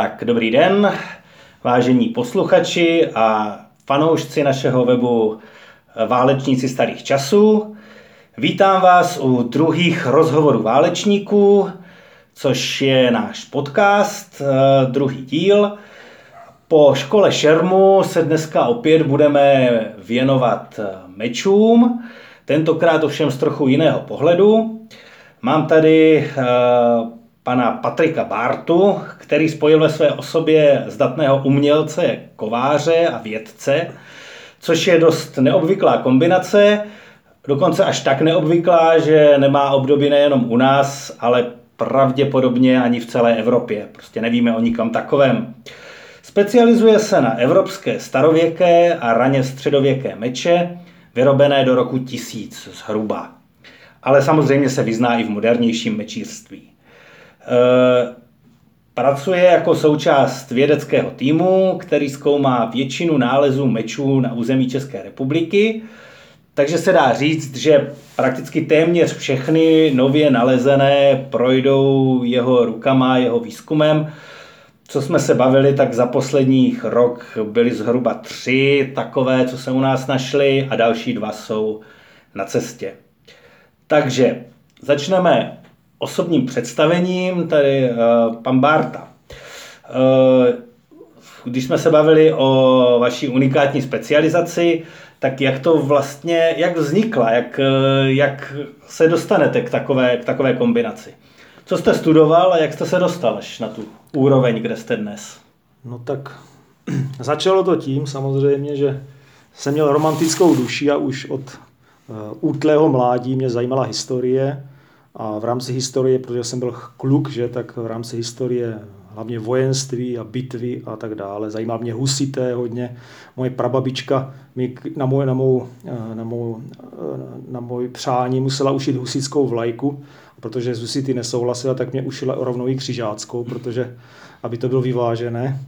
Tak dobrý den, vážení posluchači a fanoušci našeho webu Válečníci starých časů. Vítám vás u druhých rozhovorů válečníků, což je náš podcast, eh, druhý díl. Po škole šermu se dneska opět budeme věnovat eh, mečům, tentokrát ovšem z trochu jiného pohledu. Mám tady eh, pana Patrika Bartu, který spojil ve své osobě zdatného umělce, kováře a vědce, což je dost neobvyklá kombinace, dokonce až tak neobvyklá, že nemá období nejenom u nás, ale pravděpodobně ani v celé Evropě. Prostě nevíme o nikom takovém. Specializuje se na evropské starověké a raně středověké meče, vyrobené do roku 1000 zhruba. Ale samozřejmě se vyzná i v modernějším mečírství. E, pracuje jako součást vědeckého týmu, který zkoumá většinu nálezů mečů na území České republiky, takže se dá říct, že prakticky téměř všechny nově nalezené projdou jeho rukama, jeho výzkumem. Co jsme se bavili, tak za posledních rok byly zhruba tři takové, co se u nás našly a další dva jsou na cestě. Takže začneme osobním představením, tady uh, pan Barta. Uh, když jsme se bavili o vaší unikátní specializaci, tak jak to vlastně, jak vznikla, jak, uh, jak se dostanete k takové, k takové kombinaci? Co jste studoval a jak jste se dostal až na tu úroveň, kde jste dnes? No tak začalo to tím samozřejmě, že jsem měl romantickou duši a už od útlého mládí mě zajímala historie a v rámci historie, protože jsem byl kluk, že, tak v rámci historie hlavně vojenství a bitvy a tak dále. Zajímá mě husité hodně. Moje prababička mi na, můj, na, mou, na, mou, na můj přání musela ušit husickou vlajku, protože z husity nesouhlasila, tak mě ušila rovnou i křižáckou, protože aby to bylo vyvážené.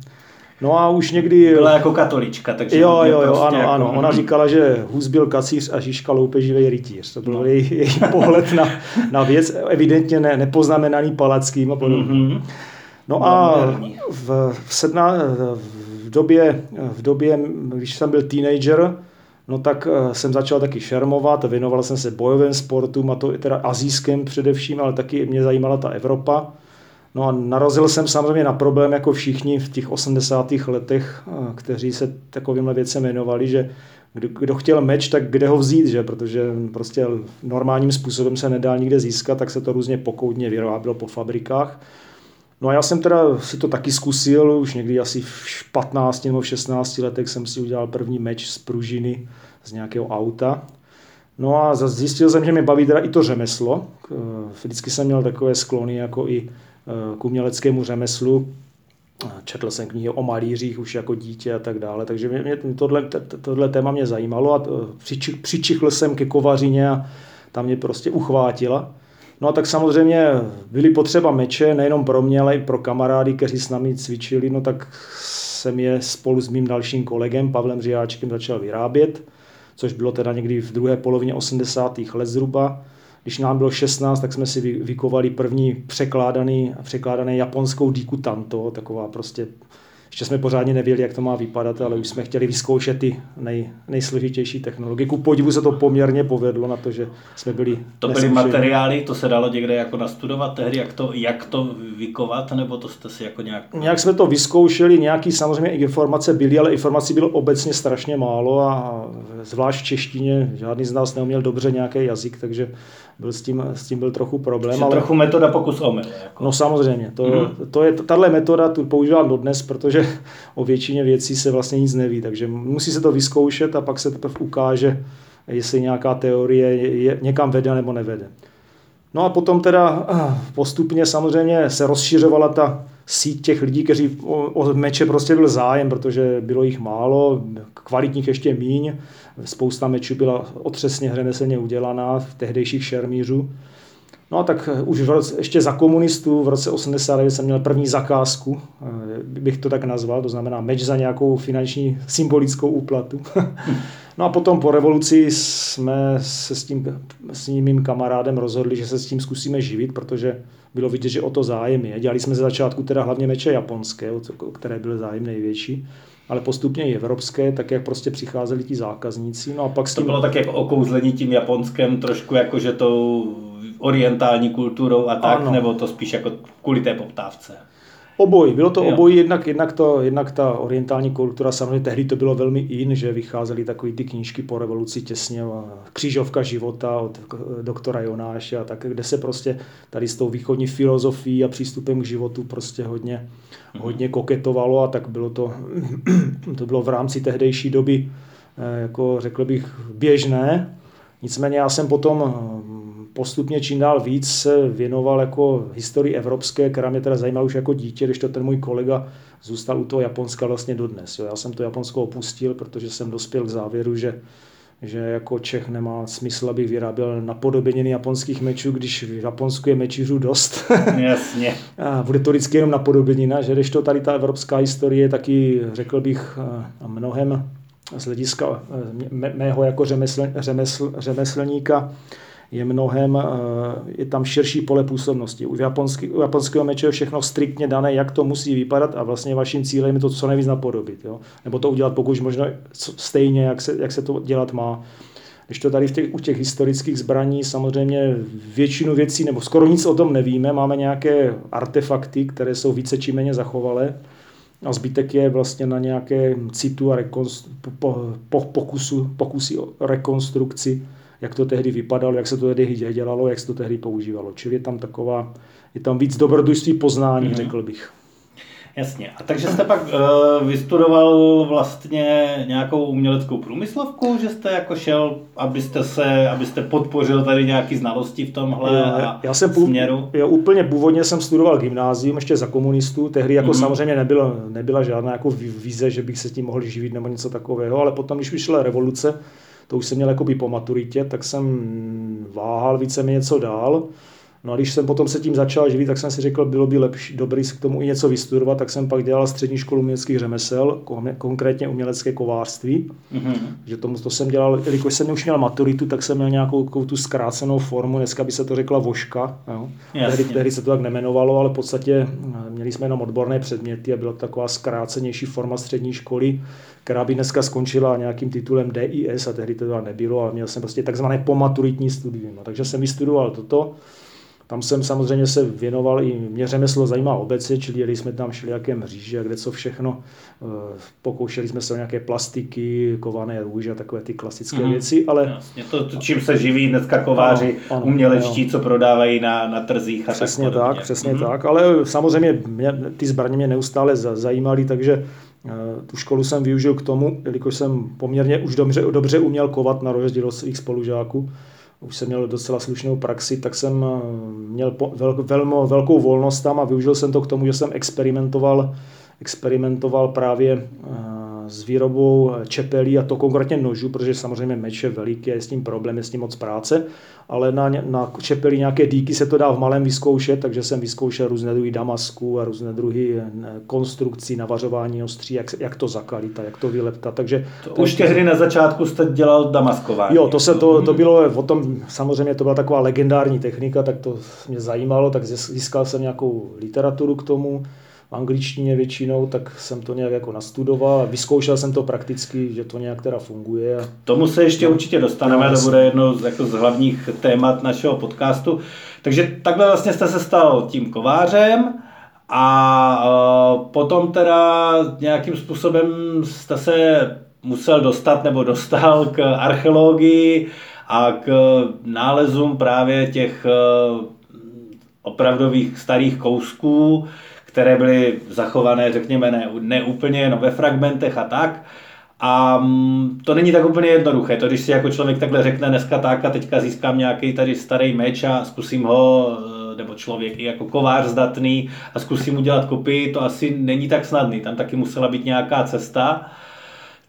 No a už někdy... Byla jako katolička, takže... Jo, jo, jo, prostě ano, jako... ano. Ona říkala, že Hus byl kacíř a Žižka loupeživý rytíř. To byl no. její, její pohled na, na věc, evidentně ne, nepoznamenaný palackým a podobně. Mm-hmm. No a v, v, sedna, v, době, v době, když jsem byl teenager, no tak eh, jsem začal taky šermovat, věnoval jsem se bojovým sportům, a to teda azijském především, ale taky mě zajímala ta Evropa. No a narazil jsem samozřejmě na problém, jako všichni v těch 80. letech, eh, kteří se takovýmhle věcem věnovali, že kdo, kdo chtěl meč, tak kde ho vzít, že? protože prostě normálním způsobem se nedá nikde získat, tak se to různě pokoudně vyrábělo po fabrikách. No a já jsem teda si to taky zkusil, už někdy asi v 15 nebo v 16 letech jsem si udělal první meč z pružiny z nějakého auta. No a zjistil jsem, že mě baví teda i to řemeslo. Vždycky jsem měl takové sklony jako i Eh, k uměleckému řemeslu. Četl jsem knihy o malířích už jako dítě a tak dále, takže mě, tohle, tohle téma mě zajímalo a přičich, přičichl jsem ke kovařině a tam mě prostě uchvátila. No a tak samozřejmě byly potřeba meče, nejenom pro mě, ale i pro kamarády, kteří s námi cvičili, no tak jsem je spolu s mým dalším kolegem Pavlem Řiáčkem začal vyrábět, což bylo teda někdy v druhé polovině 80. let zhruba. Když nám bylo 16, tak jsme si vykovali první překládaný, překládaný japonskou díku tanto, taková prostě ještě jsme pořádně nevěděli, jak to má vypadat, ale už jsme chtěli vyzkoušet ty nej, nejsložitější technologie. Ku podivu se to poměrně povedlo na to, že jsme byli... To byly materiály, to se dalo někde jako nastudovat tehdy, jak to, jak to vykovat, nebo to jste si jako nějak... Nějak jsme to vyzkoušeli, nějaký samozřejmě informace byly, ale informací bylo obecně strašně málo a zvlášť v češtině žádný z nás neuměl dobře nějaký jazyk, takže byl s tím, s tím byl trochu problém. Ale... trochu metoda pokus omyl. Jako. No samozřejmě, to, mm. to je, tahle metoda tu používám dodnes, protože o většině věcí se vlastně nic neví, takže musí se to vyzkoušet a pak se teprve ukáže, jestli nějaká teorie je, někam vede nebo nevede. No a potom teda eh, postupně samozřejmě se rozšiřovala ta síť těch lidí, kteří o, o meče prostě byl zájem, protože bylo jich málo, kvalitních ještě míň. Spousta mečů byla otřesně řemeslně udělaná v tehdejších šermířů. No a tak už v roce, ještě za komunistů v roce 89 jsem měl první zakázku, eh, bych to tak nazval, to znamená meč za nějakou finanční symbolickou úplatu. no a potom po revoluci jsme se s tím s tím mým kamarádem rozhodli, že se s tím zkusíme živit, protože bylo vidět, že o to zájem je. Dělali jsme ze začátku teda hlavně meče japonské, o které byl zájem největší ale postupně i evropské, tak jak prostě přicházeli ti zákazníci. No a pak s tím... To bylo tak jako okouzlení tím Japonskem, trošku jako, že tou orientální kulturou a tak, ano. nebo to spíš jako kvůli té poptávce? Obojí, bylo to jo. obojí, jednak, jednak, to, jednak ta orientální kultura, samozřejmě tehdy to bylo velmi in, že vycházely takové ty knížky po revoluci těsně, křížovka života od doktora Jonáše a tak, kde se prostě tady s tou východní filozofií a přístupem k životu prostě hodně, mhm. hodně koketovalo a tak bylo to, to bylo v rámci tehdejší doby, eh, jako řekl bych, běžné. Nicméně já jsem potom postupně čím dál víc se věnoval jako historii evropské, která mě teda zajímala už jako dítě, když to ten můj kolega zůstal u toho Japonska vlastně dodnes. Jo. Já jsem to Japonsko opustil, protože jsem dospěl k závěru, že že jako Čech nemá smysl, abych vyráběl napodobeniny japonských mečů, když v Japonsku je mečířů dost. Jasně. a bude to vždycky jenom napodobenina, že když to tady ta evropská historie taky, řekl bych, mnohem z hlediska mého jako řemesl, řemesl, řemeslníka, je mnohem, eh, je tam širší pole působnosti. U, japonský, u japonského meče je všechno striktně dané, jak to musí vypadat a vlastně vaším cílem je to co nejvíc napodobit. Jo? Nebo to udělat pokud možno stejně, jak se, jak se to dělat má. Když to tady v těch, u těch historických zbraní samozřejmě většinu věcí, nebo skoro nic o tom nevíme, máme nějaké artefakty, které jsou více či méně zachovalé, a zbytek je vlastně na nějaké citu a rekonstru, po, po, pokusu, pokusy o rekonstrukci jak to tehdy vypadalo, jak se to tehdy dělalo, jak se to tehdy používalo. Čili je tam taková, je tam víc dobrodružství poznání, mm-hmm. řekl bych. Jasně. A takže jste pak uh, vystudoval vlastně nějakou uměleckou průmyslovku, že jste jako šel, abyste se, abyste podpořil tady nějaký znalosti v tomhle já, já jsem směru? Já úplně původně jsem studoval gymnázium ještě za komunistů, tehdy jako mm-hmm. samozřejmě nebylo, nebyla žádná jako vize, že bych se tím mohl živit nebo něco takového, ale potom, když vyšla revoluce, to už jsem měl jakoby po maturitě, tak jsem váhal více mi něco dál. No a když jsem potom se tím začal živit, tak jsem si řekl, bylo by lepší, dobrý k tomu i něco vystudovat, tak jsem pak dělal střední školu uměleckých řemesel, konkrétně umělecké kovářství. Mm-hmm. Že tomu, to jsem dělal, jelikož jsem už měl maturitu, tak jsem měl nějakou tu zkrácenou formu, dneska by se to řekla voška. Jo. Tehdy, tehdy, se to tak nemenovalo, ale v podstatě eh, měli jsme jenom odborné předměty a byla to taková zkrácenější forma střední školy, která by dneska skončila nějakým titulem DIS a tehdy to nebylo, ale měl jsem prostě takzvané pomaturitní studium. No, takže jsem vystudoval toto. Tam jsem samozřejmě se věnoval i, mě řemeslo zajímá obecně, čili jeli jsme tam jaké mříže a kde co všechno. Eh, pokoušeli jsme se o nějaké plastiky, kované růže a takové ty klasické mm. věci, ale... Jasně, to, to, čím se živí dneska kováři, ano, ano, umělečtí, ano. co prodávají na, na trzích a přesně tak tak, přesně mm. tak, ale samozřejmě mě, ty zbraně mě neustále zajímaly, takže eh, tu školu jsem využil k tomu, jelikož jsem poměrně už dobře, dobře uměl kovat na rozdíl od svých spolužáků, už jsem měl docela slušnou praxi, tak jsem eh, měl vel, velmo, velkou volnost tam a využil jsem to k tomu, že jsem experimentoval, experimentoval právě eh, s výrobou čepelí a to konkrétně nožů, protože samozřejmě meč je veliký a je s tím problém, je s tím moc práce, ale na, na čepelí nějaké díky se to dá v malém vyzkoušet, takže jsem vyzkoušel různé druhy damasků a různé druhy eh, konstrukcí, navařování ostří, jak, jak to zakalit a jak to vyleptat. Takže to už tehdy na začátku jste dělal damaskování. Jo, to, se, to, to bylo o tom, samozřejmě to byla taková legendární technika, tak to mě zajímalo, tak získal jsem nějakou literaturu k tomu, v angličtině většinou, tak jsem to nějak jako nastudoval a vyzkoušel jsem to prakticky, že to nějak teda funguje. Tomu se ještě no, určitě dostaneme, no, to bude jedno z, jako z hlavních témat našeho podcastu. Takže takhle vlastně jste se stal tím kovářem a uh, potom teda nějakým způsobem jste se musel dostat nebo dostal k archeologii a k nálezům právě těch uh, opravdových starých kousků, které byly zachované, řekněme, ne, ne úplně jenom ve fragmentech a tak. A mm, to není tak úplně jednoduché. To, když si jako člověk takhle řekne dneska tak a teďka získám nějaký tady starý meč a zkusím ho, eh, nebo člověk i jako kovář zdatný a zkusím udělat kopii, to asi není tak snadný. Tam taky musela být nějaká cesta.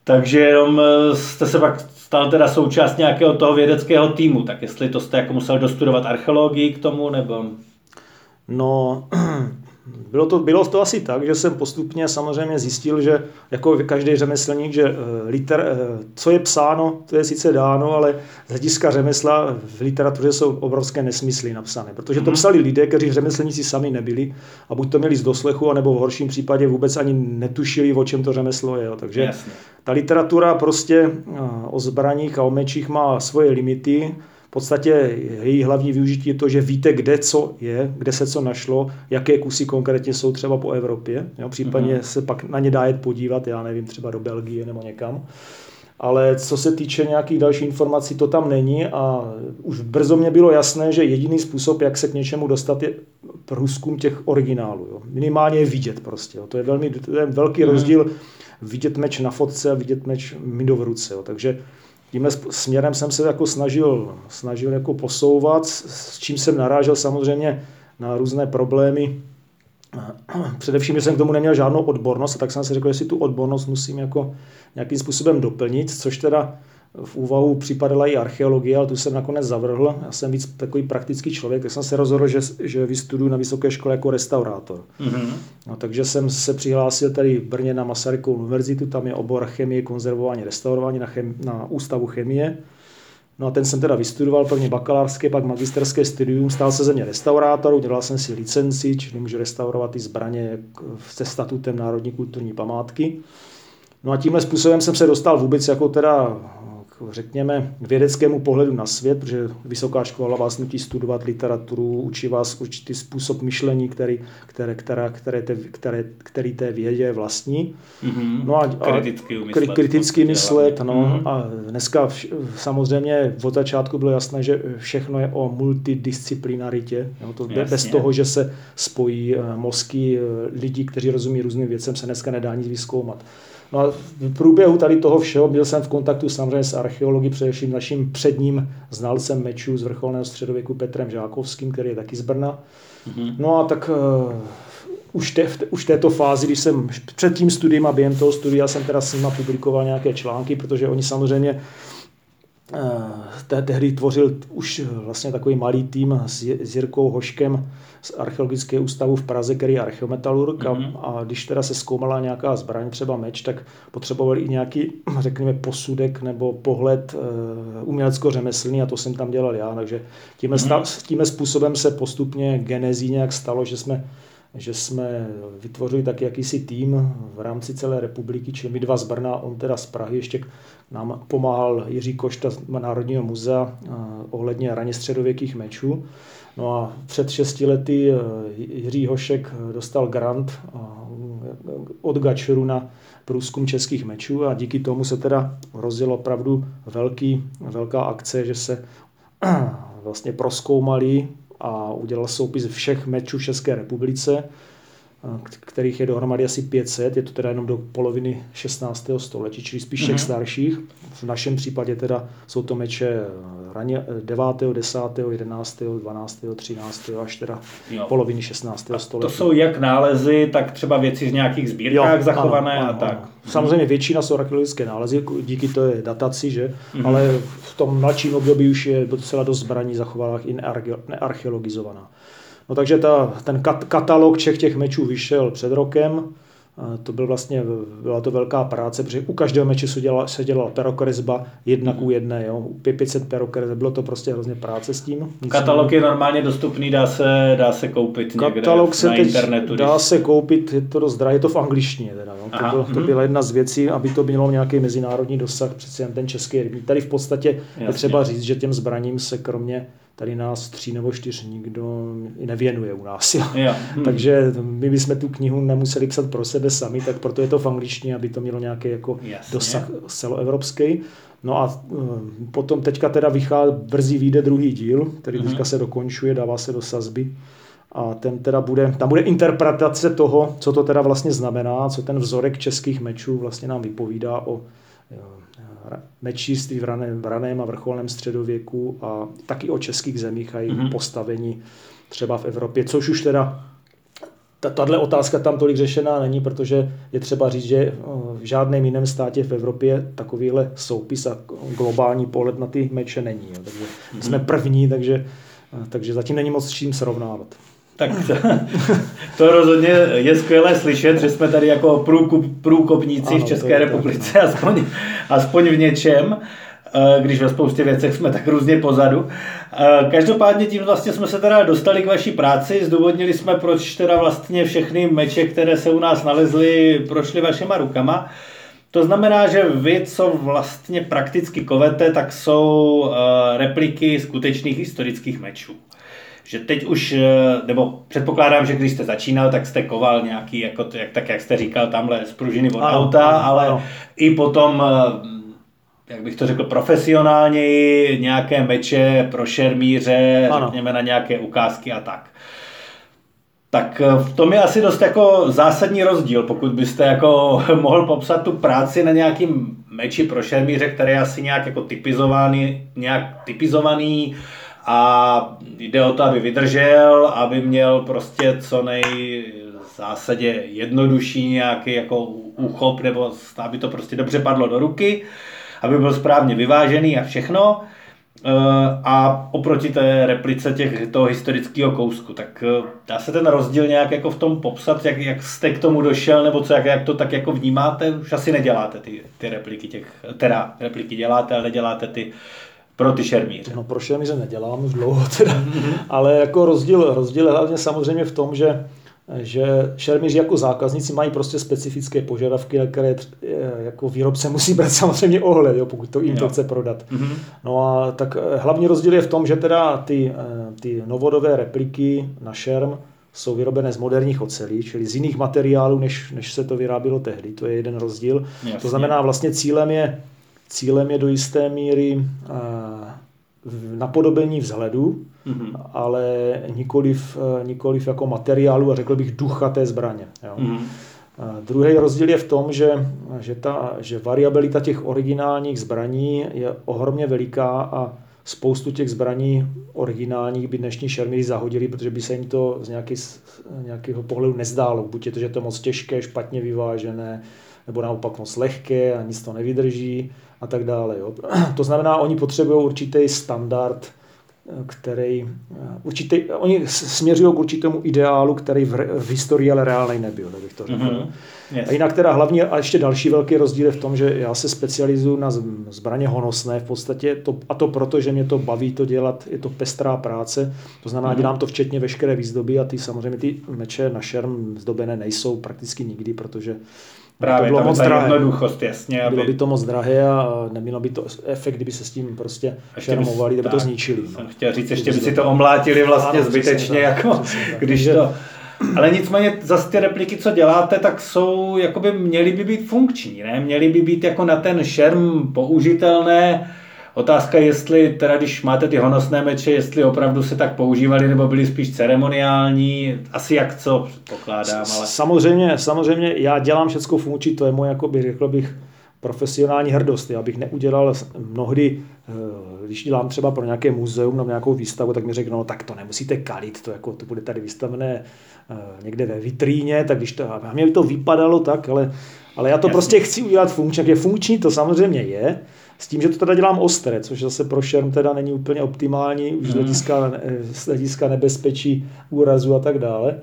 Takže jenom eh, jste se pak stal teda součást nějakého toho vědeckého týmu, tak jestli to jste jako musel dostudovat archeologii k tomu, nebo... No, bylo to, bylo to asi tak, že jsem postupně samozřejmě zjistil, že jako každý řemeslník, že eh, liter, eh, co je psáno, to je sice dáno, ale z hlediska řemesla v literatuře jsou obrovské nesmysly napsané, protože to mhm. psali lidé, kteří řemeslníci sami nebyli a buď to měli z doslechu, anebo v horším případě vůbec ani netušili, o čem to řemeslo je. Takže Jasně. ta literatura prostě eh, o zbraních a o mečích má svoje limity, podstatě její hlavní využití je to, že víte, kde co je, kde se co našlo, jaké kusy konkrétně jsou třeba po Evropě. Jo? Případně mm-hmm. se pak na ně dá jet podívat, já nevím, třeba do Belgie nebo někam. Ale co se týče nějakých dalších informací, to tam není a už brzo mě bylo jasné, že jediný způsob, jak se k něčemu dostat, je průzkum těch originálů. Jo. Minimálně je vidět prostě. Jo. To je velmi to je velký mm. rozdíl vidět meč na fotce a vidět meč mít v ruce. Jo. Takže tímhle směrem jsem se jako snažil, snažil jako posouvat, s čím jsem narážel samozřejmě na různé problémy. Především, že jsem k tomu neměl žádnou odbornost, tak jsem si řekl, že si tu odbornost musím jako nějakým způsobem doplnit, což teda v úvahu připadala i archeologie, ale tu jsem nakonec zavrhl. Já jsem víc takový praktický člověk, tak jsem se rozhodl, že, že vystuduju na vysoké škole jako restaurátor. Mm-hmm. No, takže jsem se přihlásil tady v Brně na Masarykovou univerzitu, tam je obor chemie, konzervování, restaurování na, chem, na ústavu chemie. No a ten jsem teda vystudoval, prvně bakalářské, pak magisterské studium, stál se ze mě restaurátor, udělal jsem si licenci, čili můžu restaurovat ty zbraně se statutem Národní kulturní památky. No a tímhle způsobem jsem se dostal vůbec jako teda řekněme, vědeckému pohledu na svět, protože vysoká škola vás nutí studovat literaturu, učí vás určitý způsob myšlení, který, které, které, které, te, které, který té vědě je vlastní. Mm-hmm. No a, a kriticky, umyslet, kriticky myslet. No, mm-hmm. A dneska vš, samozřejmě od začátku bylo jasné, že všechno je o multidisciplinaritě. Jo, to Jasně. bez toho, že se spojí eh, mozky eh, lidí, kteří rozumí různým věcem, se dneska nedá nic vyskoumat. No a v průběhu tady toho všeho byl jsem v kontaktu samozřejmě s archeology, především naším předním znalcem mečů z vrcholného středověku Petrem Žákovským, který je taky z Brna. Mm-hmm. No a tak uh, už, te, v, už této fázi, když jsem před tím studiem a během toho studia jsem teda s nima publikoval nějaké články, protože oni samozřejmě tehdy tvořil už vlastně takový malý tým s, Jirkou Hoškem, z archeologického ústavu v Praze, který je archeometalurg mm-hmm. a, a když teda se zkoumala nějaká zbraň, třeba meč, tak potřebovali i nějaký, řekněme, posudek nebo pohled uh, umělecko-řemeslný a to jsem tam dělal já, takže tímhle, mm-hmm. tímhle způsobem se postupně genezí nějak stalo, že jsme že jsme vytvořili taky jakýsi tým v rámci celé republiky, čili my dva z Brna, on teda z Prahy, ještě nám pomáhal Jiří Košta z Národního muzea eh, ohledně raně středověkých mečů. No a před šesti lety eh, Jiří Hošek dostal grant eh, od Gačeru na průzkum českých mečů a díky tomu se teda rozjela opravdu velký, velká akce, že se vlastně proskoumali a udělal soupis všech mečů v České republice kterých je dohromady asi 500, je to teda jenom do poloviny 16. století, čili spíš všech mm-hmm. starších. V našem případě teda jsou to meče raně 9., 10., 11., 12., 13. až teda jo. poloviny 16. A století. To jsou jak nálezy, tak třeba věci z nějakých sbírkách jo, zachované ano, ano, a tak. Ano. Samozřejmě většina jsou archeologické nálezy, díky to je dataci, že? Mm-hmm. ale v tom mladším období už je docela dost zbraní zachovaných i nearcheologizovaná. No takže ta, ten kat, katalog všech těch mečů vyšel před rokem. To byl vlastně, byla to velká práce, protože u každého meče se dělala, se dělala perokresba jedna ku jedné, jo. 500 perokresb, bylo to prostě hrozně práce s tím. Katalog je normálně dostupný, dá se, dá se koupit Katalog někde se na teď internetu. Dá se koupit, je to dost drahé, je to v angličtině teda, jo. To, bylo, to mhm. byla jedna z věcí, aby to mělo nějaký mezinárodní dosah, přece jen ten český Tady v podstatě Jasně. je třeba říct, že těm zbraním se kromě tady nás tří nebo čtyř nikdo i nevěnuje u nás. Jo. Jo. Hmm. Takže my bychom tu knihu nemuseli psat pro sebe sami, tak proto je to v angličtině, aby to mělo nějaký jako dosah celoevropský. No a uh, potom teďka teda vychází, brzy vyjde druhý díl, který hmm. teďka se dokončuje, dává se do sazby. A ten teda bude, tam bude interpretace toho, co to teda vlastně znamená, co ten vzorek českých mečů vlastně nám vypovídá o mečíství v raném, v raném a vrcholném středověku a taky o českých zemích a jejich mm-hmm. postavení třeba v Evropě, což už teda tahle otázka tam tolik řešená není, protože je třeba říct, že eh, v žádném jiném státě v Evropě takovýhle soupis a globální pohled na ty meče není. Jo. Takže mm-hmm. jsme první, takže, eh, takže zatím není moc s čím srovnávat. Tak to, to rozhodně je skvělé slyšet, že jsme tady jako průkup, průkopníci ano, v České republice, tak, no. aspoň, aspoň v něčem, eh, když ve spoustě věcech jsme tak různě pozadu. Eh, každopádně tím vlastně jsme se teda dostali k vaší práci, zdůvodnili jsme, proč teda vlastně všechny meče, které se u nás nalezly, prošly vašima rukama. To znamená, že vy, co vlastně prakticky kovete, tak jsou eh, repliky skutečných historických mečů že teď už, eh, nebo předpokládám, že když jste začínal, tak jste koval nějaký, jako jak, tak jak jste říkal, tamhle z pružiny od ano, auta, ano, ale ano. i potom, eh, jak bych to řekl, profesionálněji, nějaké meče pro šermíře, ano. řekněme na nějaké ukázky a tak. Tak eh, v tom je asi dost jako zásadní rozdíl, pokud byste jako mohl popsat tu práci na nějakým meči pro šermíře, který je asi nějak jako typizovaný, nějak typizovaný, a jde o to, aby vydržel, aby měl prostě co nej v zásadě jednodušší nějaký jako úchop, nebo aby to prostě dobře padlo do ruky, aby byl správně vyvážený a všechno. E, a oproti té replice těch, toho historického kousku, tak e, dá se ten rozdíl nějak jako v tom popsat, jak, jak jste k tomu došel, nebo co, jak, jak to tak jako vnímáte? Už asi neděláte ty, ty repliky těch, teda repliky děláte, ale neděláte ty pro ty šermíře. No pro šermíře nedělám už dlouho teda, mm-hmm. ale jako rozdíl, rozdíl hlavně samozřejmě v tom, že že šermíři jako zákazníci mají prostě specifické požadavky, na které eh, jako výrobce musí brát samozřejmě ohled, jo, pokud to jim to chce prodat. Mm-hmm. No a tak eh, hlavní rozdíl je v tom, že teda ty, eh, ty novodové repliky na šerm jsou vyrobené z moderních ocelí, čili z jiných materiálů, než, než se to vyrábělo tehdy. To je jeden rozdíl. Jasně. To znamená, vlastně cílem je Cílem je do jisté míry eh, napodobení vzhledu, mm-hmm. ale nikoliv, eh, nikoliv jako materiálu a řekl bych ducha té zbraně. Jo. Mm-hmm. Druhý rozdíl je v tom, že, že, ta, že variabilita těch originálních zbraní je ohromně veliká a spoustu těch zbraní originálních by dnešní šermíři zahodili, protože by se jim to z nějaký, nějakého pohledu nezdálo. Buď je to, že to je moc těžké, špatně vyvážené, nebo naopak moc lehké a nic to nevydrží a tak dále. Jo. To znamená, oni potřebují určitý standard, který, určitý, oni směřují k určitému ideálu, který v, v historii ale reálnej nebyl, tak bych to řekl. Mm-hmm. Yes. A jinak teda hlavně, a ještě další velký rozdíl je v tom, že já se specializuju na zbraně honosné v podstatě, to, a to proto, že mě to baví to dělat, je to pestrá práce, to znamená, mm-hmm. dělám to včetně veškeré výzdoby a ty samozřejmě ty meče na šerm zdobené nejsou prakticky nikdy, protože Právě, to bylo moc drahé. jednoduchost, jasně. Aby... Bylo by to moc drahé a nemělo by to efekt, kdyby se s tím prostě šermovali, kdyby to zničili. No. Jsem chtěl říct, ještě by si to omlátili vlastně ano, zbytečně, tak, jako, když to... Ale nicméně zase ty repliky, co děláte, tak jsou, jakoby měly by být funkční, ne? Měly by být jako na ten šerm použitelné, Otázka je, jestli teda, když máte ty honosné meče, jestli opravdu se tak používali, nebo byly spíš ceremoniální, asi jak co, pokládám. Ale... Samozřejmě, samozřejmě, já dělám všechno funkční, to je moje, jakoby, řekl bych, profesionální hrdost. Já bych neudělal mnohdy, eh, když dělám třeba pro nějaké muzeum nebo nějakou výstavu, tak mi řeknou, no, tak to nemusíte kalit, to, jako, to bude tady vystavené eh, někde ve vitríně, tak když to, a mě by to vypadalo tak, ale, ale já to Jasně. prostě chci udělat funkční, jak je funkční, to samozřejmě je, s tím, že to teda dělám ostré, což zase pro šerm teda není úplně optimální, už z hmm. hlediska, z hlediska nebezpečí, úrazu a tak dále.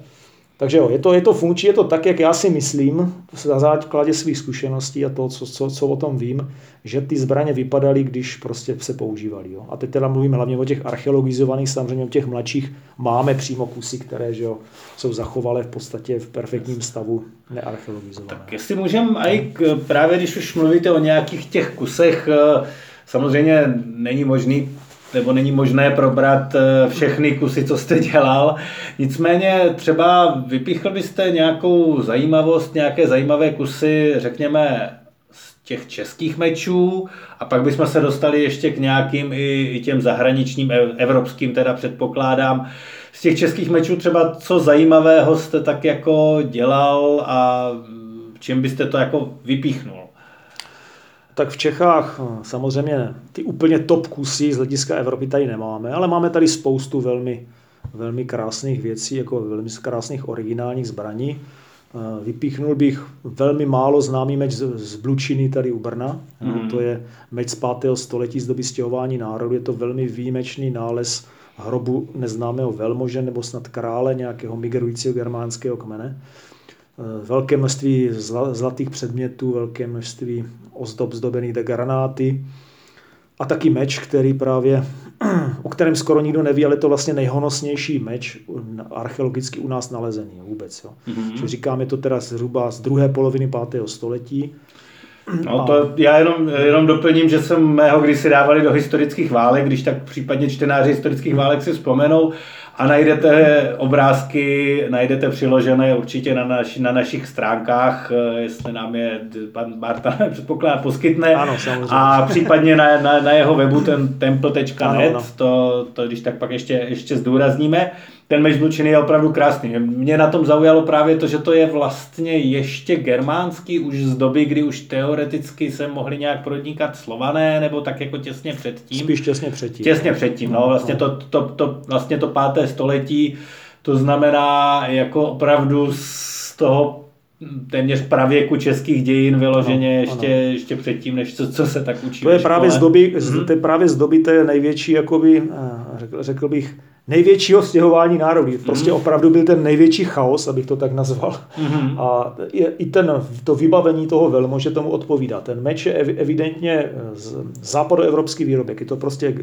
Takže jo, je to, je to funkční, je to tak, jak já si myslím, na základě svých zkušeností a to, co, co, co o tom vím, že ty zbraně vypadaly, když prostě se používaly. Jo. A teď teda mluvíme hlavně o těch archeologizovaných, samozřejmě o těch mladších máme přímo kusy, které že jo, jsou zachovalé v podstatě v perfektním stavu nearcheologizované. Tak jestli můžeme i právě když už mluvíte o nějakých těch kusech, eh, samozřejmě není možný nebo není možné probrat eh, všechny kusy, co jste dělal. Nicméně třeba vypíchl byste nějakou zajímavost, nějaké zajímavé kusy, řekněme, z těch českých mečů a pak bychom se dostali ještě k nějakým i, i těm zahraničním, evropským teda předpokládám. Z těch českých mečů třeba co zajímavého jste tak jako dělal a čím byste to jako vypíchnul? Tak v Čechách hm, samozřejmě ty úplně top kusy z hlediska Evropy tady nemáme, ale máme tady spoustu velmi, velmi krásných věcí, jako velmi krásných originálních zbraní. Eh, vypíchnul bych velmi málo známý meč z Blučiny tady u Brna. Mm. To je meč z 5. století z doby stěhování národu. Je to velmi výjimečný nález hrobu neznámého velmože nebo snad krále nějakého migrujícího germánského kmene. Eh, velké množství zlatých předmětů, velké množství ozdob zdobených de granáty a taky meč, který právě, o kterém skoro nikdo neví, ale je to vlastně nejhonosnější meč archeologicky u nás nalezený vůbec. Jo. Mm-hmm. říkáme to teda zhruba z druhé poloviny 5. století. No to já jenom, jenom doplním, že jsem mého kdysi dávali do historických válek, když tak případně čtenáři historických válek si vzpomenou, a najdete obrázky, najdete přiložené určitě na, naš, na našich stránkách, eh, jestli nám je pan Marta předpokládá poskytne. Ano, A případně na, na, na jeho webu ten temple.net, to, to když tak pak ještě, ještě zdůrazníme ten meč zlučený je opravdu krásný. Mě na tom zaujalo právě to, že to je vlastně ještě germánský už z doby, kdy už teoreticky se mohli nějak prodnikat slované, nebo tak jako těsně předtím. Spíš těsně předtím. Těsně předtím, no, vlastně to, to, to, vlastně to páté století, to znamená jako opravdu z toho téměř pravěku českých dějin vyloženě ano, ještě, ano. ještě předtím, než co, co se tak učí. To je právě z doby, hmm. to je právě z doby té největší, jakoby, eh, řekl, řekl bych, největšího stěhování národů. Prostě mm. opravdu byl ten největší chaos, abych to tak nazval. Mm. A je, i ten, to vybavení toho velmože tomu odpovídá. Ten meč je evidentně z západoevropský výrobek. Je to prostě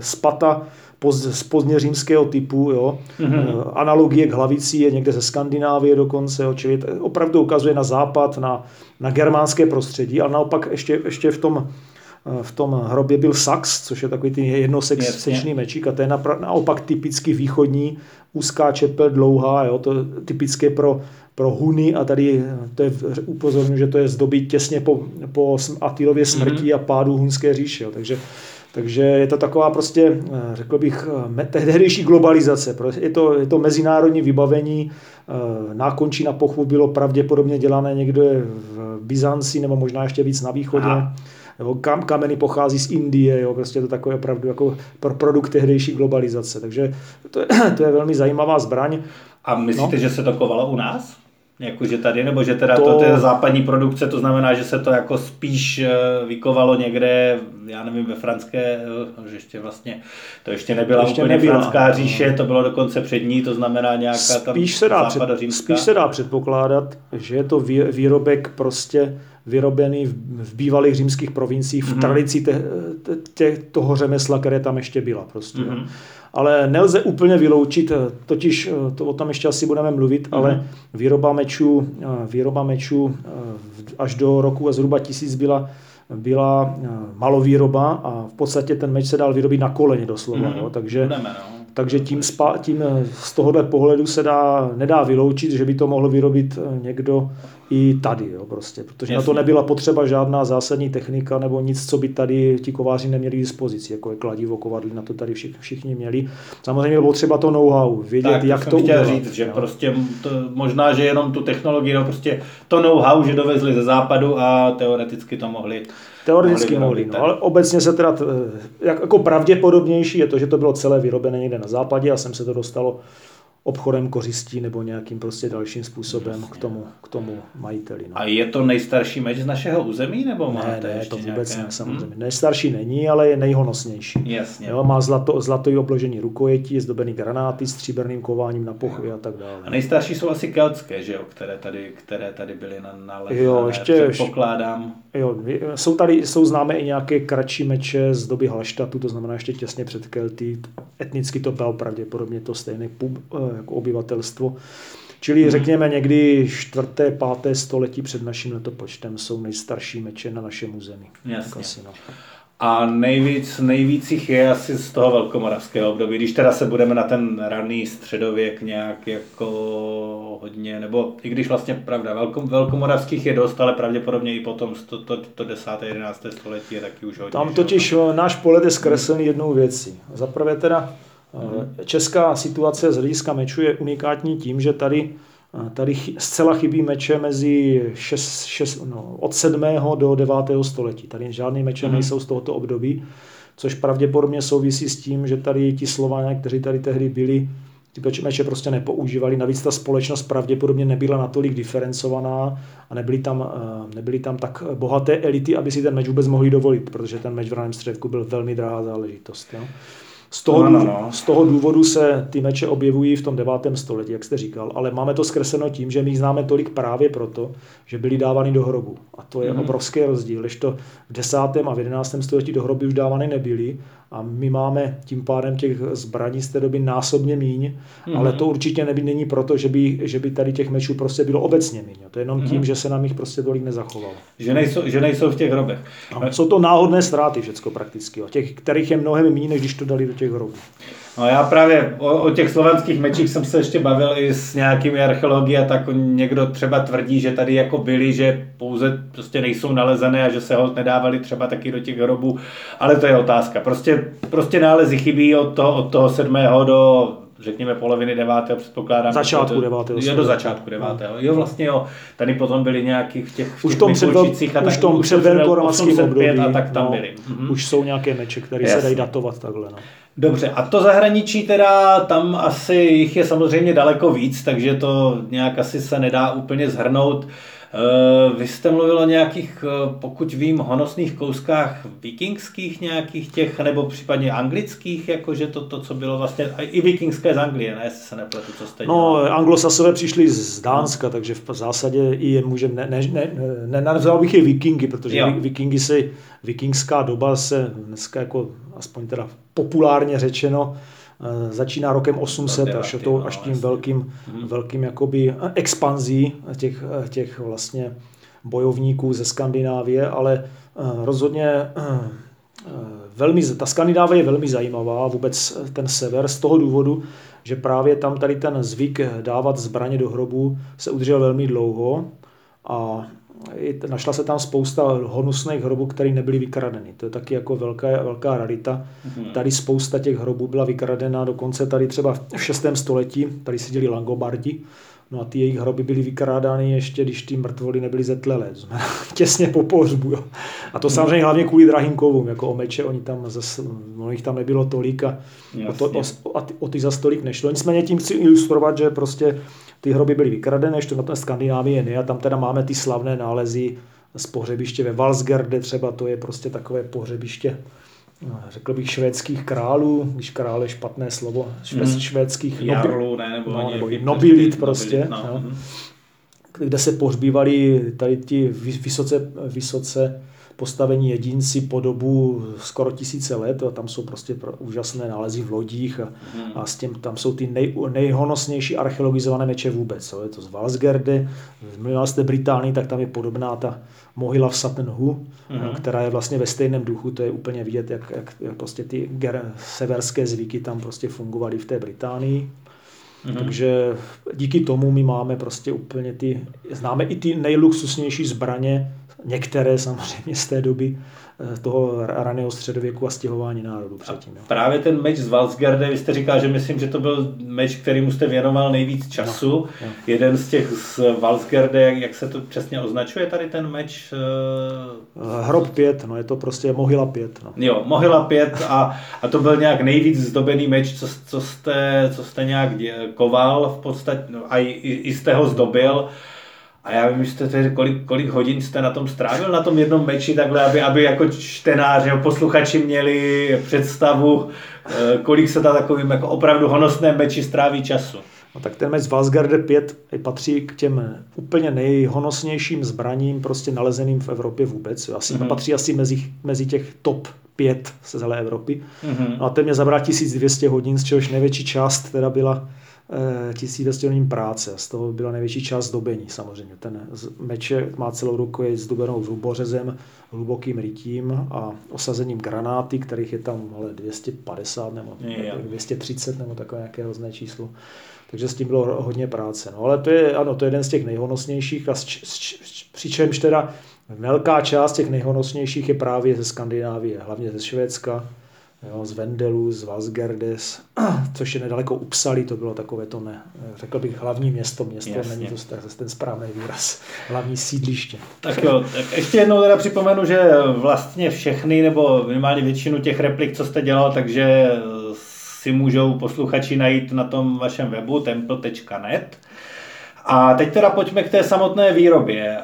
spata z pozdně římského typu. Jo. Mm-hmm. Analogie k hlavici je někde ze Skandinávie dokonce. Jo. Čili opravdu ukazuje na západ, na, na germánské prostředí, ale naopak ještě, ještě v tom v tom hrobě byl sax, což je takový ten jednosečný mečík a to je naopak typicky východní, úzká čepel, dlouhá, jo, to je typické pro, pro Huny a tady to je, upozorňuji, že to je z doby těsně po, po Atilově smrti mm-hmm. a pádu hunské říše, jo, takže takže je to taková prostě, řekl bych, tehdejší globalizace. Je to, je to mezinárodní vybavení. Nákončí na pochvu bylo pravděpodobně dělané někde v Byzanci nebo možná ještě víc na východě. Aha nebo kam, kameny pochází z Indie, jo, prostě to takové opravdu jako pro produkt tehdejší globalizace. Takže to je, to je velmi zajímavá zbraň. A myslíte, no? že se to kovalo u nás? Jakože tady, nebo že teda to... to, to je západní produkce, to znamená, že se to jako spíš eh, vykovalo někde, já nevím, ve franské, eh, že ještě vlastně, to ještě nebyla ještě úplně nebyla. franská říše, to bylo dokonce přední, to znamená nějaká spíš tam se dá před, Spíš se dá předpokládat, že je to výrobek prostě vyrobený v, v bývalých římských provinciích v mm-hmm. tradici te, te, te, toho řemesla, které tam ještě byla. Prostě, mm-hmm. Ale nelze úplně vyloučit, totiž to o tom ještě asi budeme mluvit, mm-hmm. ale výroba mečů, výroba mečů až do roku zhruba tisíc byla byla malovýroba a v podstatě ten meč se dal vyrobit na koleně doslova. Mm-hmm. Jo, takže, Budeme, no. Takže tím, spa, tím z tohohle pohledu se dá, nedá vyloučit, že by to mohl vyrobit někdo i tady, jo, prostě, protože Jasně. na to nebyla potřeba žádná zásadní technika nebo nic, co by tady ti kováři neměli k dispozici, jako je kladivo, kovadly, na to tady všichni, všichni měli. Samozřejmě bylo třeba to know-how, vědět, tak, jak to, to udělat. říct, že jo. prostě to, možná, že jenom tu technologii, no prostě to know-how, že dovezli ze západu a teoreticky to mohli Teoreticky mohli, no, ale obecně se teda, jak, jako pravděpodobnější je to, že to bylo celé vyrobené někde na západě a sem se to dostalo obchodem kořistí nebo nějakým prostě dalším způsobem k tomu, k tomu majiteli. No. A je to nejstarší meč z našeho území, nebo máte ne, ne, to vůbec nějaké... ne, samozřejmě. Hmm? Nejstarší není, ale je nejhonosnější. Jasně. Jo, má zlato, zlatový obložení rukojetí, zdobený granáty, stříbrným kováním na pochvy a tak dále. A nejstarší jsou asi keltské, že jo, které tady, které tady byly na, na Jo, ještě, pokládám. Jo, jsou tady, jsou známé i nějaké kratší meče z doby Halštatu, to znamená ještě těsně před Kelty. Etnicky to bylo pravděpodobně to stejné pub, eh, jako obyvatelstvo. Čili hmm. řekněme někdy čtvrté, páté století před naším letopočtem jsou nejstarší meče na našem území. Jasně. Asi, no. A nejvíc, nejvíc jich je asi z toho velkomoravského období. Když teda se budeme na ten raný středověk nějak jako hodně, nebo i když vlastně pravda, velko, velkomoravských je dost, ale pravděpodobně i potom to, to, to 10. 11. století je taky už hodně. Tam totiž že? náš pohled je zkreslený jednou věcí. Za prvé teda. Česká situace z hlediska meču je unikátní tím, že tady, tady zcela chybí meče mezi 6, 6, no, od 7. do 9. století. Tady žádné meče mm. nejsou z tohoto období, což pravděpodobně souvisí s tím, že tady ti Slované, kteří tady tehdy byli, ty meče prostě nepoužívali. Navíc ta společnost pravděpodobně nebyla natolik diferencovaná a nebyly tam, nebyly tam tak bohaté elity, aby si ten meč vůbec mohli dovolit, protože ten meč v raném středku byl velmi drahá záležitost. Jo. Z toho, no, no, no. z toho důvodu se ty meče objevují v tom 9. století, jak jste říkal, ale máme to zkresleno tím, že my jich známe tolik právě proto, že byly dávány do hrobu. A to je mm. obrovský rozdíl, když to v 10. a v 11. století do hroby už dávány nebyly a my máme tím pádem těch zbraní z té doby násobně míň, mm. ale to určitě neby, není proto, že by, že by tady těch mečů prostě bylo obecně míň. To je jenom mm. tím, že se nám jich prostě tolik nezachovalo. Že nejsou, že nejsou v těch hrobech. No, jsou to náhodné ztráty všecko prakticky, těch, kterých je mnohem méně, než když to dali do těch hrobů. No já právě o, o těch slovenských mečích jsem se ještě bavil i s nějakými archeologií a tak někdo třeba tvrdí, že tady jako byli, že pouze prostě nejsou nalezené a že se ho nedávali třeba taky do těch hrobů, ale to je otázka. Prostě, prostě nálezy chybí od toho, od toho sedmého do řekněme poloviny devátého, předpokládám. Začátku devátého. Jo, do začátku devátého. Jo, vlastně jo. Tady potom byli nějaký v těch, v těch už tom před, a tak, už tom před období. A tak tam no, byli. Mhm. Už jsou nějaké meče, které se dají datovat takhle. No. Dobře, a to zahraničí teda, tam asi jich je samozřejmě daleko víc, takže to nějak asi se nedá úplně zhrnout. Eh, vy jste mluvil o nějakých, eh, pokud vím, honosných kouskách vikingských nějakých těch, nebo případně anglických, jakože to, to co bylo vlastně, i vikingské z Anglie, ne, jestli se nepletu, co jste No, anglosasové přišli z Dánska, takže v zásadě i je můžeme, ne, ne, ne, nenazval bych je vikingy, protože jo. vikingy se, vikingská doba se dneska jako, aspoň teda populárně řečeno, Eh, začíná rokem 800 až, to, až tím velkým, hmm. velkým jakoby expanzí těch, těch vlastně bojovníků ze Skandinávie, ale eh, rozhodně eh, velmi, ta Skandinávie je velmi zajímavá, vůbec ten sever, z toho důvodu, že právě tam tady ten zvyk dávat zbraně do hrobu se udržel velmi dlouho a našla se tam spousta honusných hrobů, které nebyly vykradeny. To je taky jako velká, velká rarita. Mm-hmm. Tady spousta těch hrobů byla vykradena, dokonce tady třeba v 6. století, tady seděli Langobardi, No a ty jejich hroby byly vykrádány ještě, když ty mrtvoly nebyly zetlelé, těsně po pohřbu. Jo. A to samozřejmě hlavně kvůli drahým kovům, jako o meče, oni tam zase, no jich tam nebylo tolik a o, to, o, o, o ty za stolik nešlo. Nicméně tím chci ilustrovat, že prostě ty hroby byly vykradené, ještě na té Skandinávii ne, a tam teda máme ty slavné nálezy z pohřebiště ve Valsgerde třeba, to je prostě takové pohřebiště no, řekl bych švédských králů, když král je špatné slovo, švéd, mm. švédských Jarlu, ne, nebo, no, nebo nobilit prostě, nobilit, no. no. kde se pohřbívali tady ti vysoce, vysoce postavení jedinci po dobu skoro tisíce let a tam jsou prostě úžasné nálezy v lodích a, hmm. a s tím tam jsou ty nej, nejhonosnější archeologizované meče vůbec. Co je to z Valsgerde, mluvila jste Británii, tak tam je podobná ta mohyla v Satenhu, hmm. která je vlastně ve stejném duchu, to je úplně vidět, jak, jak, jak prostě ty ger, severské zvyky tam prostě fungovaly v té Británii. Mm-hmm. Takže díky tomu my máme prostě úplně ty, známe i ty nejluxusnější zbraně některé samozřejmě z té doby eh, toho raného středověku a stěhování národů předtím. Jo. Právě ten meč z Valsgarde, vy jste říkal, že myslím, že to byl meč, mu jste věnoval nejvíc času. No, no. Jeden z těch z Valsgarde, jak, se to přesně označuje tady ten meč? Uh... Hrob 5, no je to prostě Mohyla 5. No. Jo, Mohyla 5 a, a to byl nějak nejvíc zdobený meč, co, co, jste, co jste nějak koval v podstatě, no, a i, i jste ho zdobil. A já vím, že jste, kolik, kolik hodin jste na tom strávil, na tom jednom meči, takhle, aby, aby jako čtenáři, posluchači měli představu, eh, kolik se ta takovým jako opravdu honosné meči stráví času. No, tak ten meč z Valsgarde 5 patří k těm úplně nejhonosnějším zbraním prostě nalezeným v Evropě vůbec. Asi, mm-hmm. Patří asi mezi, mezi těch top 5 z celé Evropy. Mm-hmm. No a ten mě zabral 1200 hodin, z čehož největší část teda byla 1200 hodin práce. Z toho byla největší část zdobení samozřejmě. Ten meče má celou ruku je zdobenou hrubořezem, hlubokým rytím a osazením granáty, kterých je tam ale 250 nebo je, 230 nebo takové nějaké hrozné číslo. Takže s tím bylo hodně práce. No, ale to je, ano, to je jeden z těch nejhonosnějších a přičemž teda velká část těch nejhonosnějších je právě ze Skandinávie, hlavně ze Švédska, jo, z Vendelu, z Vasgerdes, což je nedaleko Upsali, to bylo takové to, ne, řekl bych, hlavní město, město, Jasně. není to ten správný výraz, hlavní sídliště. Tak jo, tak ještě jednou teda připomenu, že vlastně všechny, nebo minimálně většinu těch replik, co jste dělal, takže si můžou posluchači najít na tom vašem webu temple.net. A teď teda pojďme k té samotné výrobě.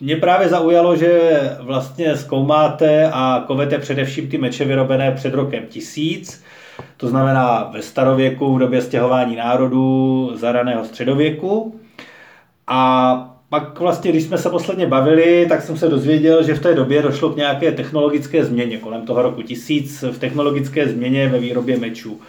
Mě právě zaujalo, že vlastně zkoumáte a kovete především ty meče vyrobené před rokem 1000, to znamená ve starověku, v době stěhování národů, za raného středověku. A pak vlastně, když jsme se posledně bavili, tak jsem se dozvěděl, že v té době došlo k nějaké technologické změně kolem toho roku 1000 v technologické změně ve výrobě mečů.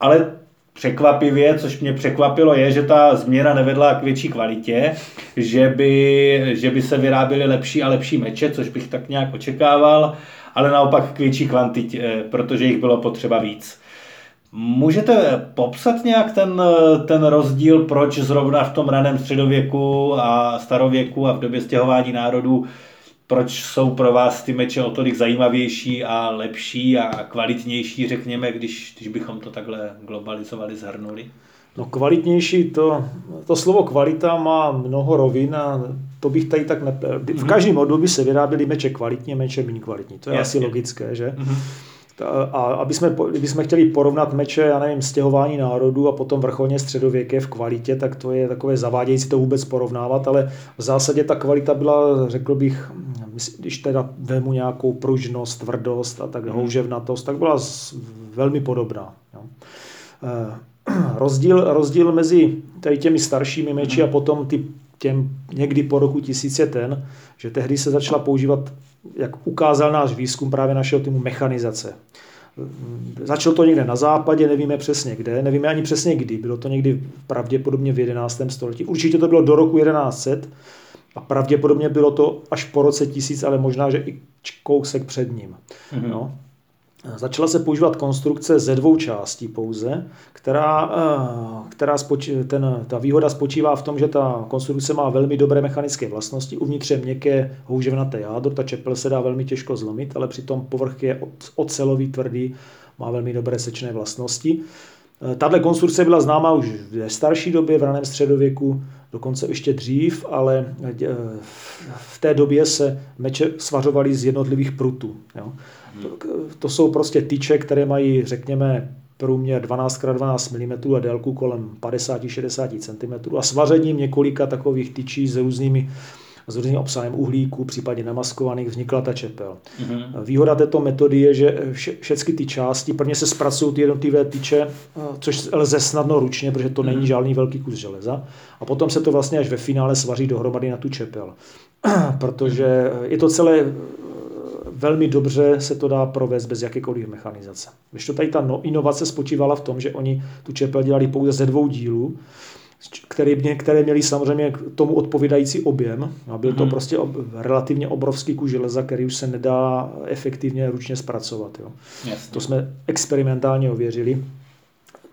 Ale překvapivě, což mě překvapilo, je, že ta změna nevedla k větší kvalitě, že by, že by se vyráběly lepší a lepší meče, což bych tak nějak očekával, ale naopak k větší kvantitě, protože jich bylo potřeba víc. Můžete popsat nějak ten, ten rozdíl, proč zrovna v tom raném středověku a starověku a v době stěhování národů, proč jsou pro vás ty meče o tolik zajímavější a lepší a kvalitnější, řekněme, když, když bychom to takhle globalizovali, zhrnuli? No kvalitnější, to, to slovo kvalita má mnoho rovin a to bych tady tak ne... V mhm. každém období se vyráběly meče kvalitně, meče méně kvalitní. To je Jasně. asi logické, že? Mm-hmm. A aby jsme, kdyby jsme chtěli porovnat meče, já nevím, stěhování národů a potom vrcholně středověké v kvalitě, tak to je takové zavádějící to vůbec porovnávat, ale v zásadě ta kvalita byla, řekl bych, když teda vemu nějakou pružnost, tvrdost a tak mhm. houževnatost, tak byla velmi podobná. Jo. Eh, rozdíl, rozdíl mezi tady těmi staršími meči a potom ty, těm někdy po roku tisíc je ten, že tehdy se začala používat, jak ukázal náš výzkum právě našeho týmu, mechanizace. Začalo to někde na západě, nevíme přesně kde, nevíme ani přesně kdy. Bylo to někdy pravděpodobně v 11. století. Určitě to bylo do roku 1100 a pravděpodobně bylo to až po roce 1000, ale možná, že i kousek před ním. Mm-hmm. No. Začala se používat konstrukce ze dvou částí pouze, která, eh, která spoč, ten, ta výhoda spočívá v tom, že ta konstrukce má velmi dobré mechanické vlastnosti. Uvnitř je měkké houževnaté jádro, ta čepel se dá velmi těžko zlomit, ale přitom povrch je ocelový, tvrdý, má velmi dobré sečné vlastnosti. Eh, tahle konstrukce byla známá už v starší době, v raném středověku, dokonce ještě dřív, ale eh, v té době se meče svařovaly z jednotlivých prutů. Jo. To, to jsou prostě tyče, které mají, řekněme, průměr 12x12 mm a délku kolem 50-60 cm a svařením několika takových tyčí s různými s různým obsahem uhlíku, případně namaskovaných, vznikla ta čepel. Mm-hmm. Výhoda této metody je, že vše, všechny ty části, prvně se zpracují ty jednotlivé tyče, což lze snadno ručně, protože to mm-hmm. není mhm. žádný velký kus železa, a potom se to vlastně až ve finále svaří dohromady na tu čepel. protože je to celé velmi dobře se to dá provést bez jakékoliv mechanizace. Když to tady ta no, inovace spočívala v tom, že oni tu čepel dělali pouze ze dvou dílů, které, které měly samozřejmě k tomu odpovídající objem. A byl to mm-hmm. prostě ob, relativně obrovský kus železa, který už se nedá efektivně ručně zpracovat. Jo. To jsme experimentálně ověřili.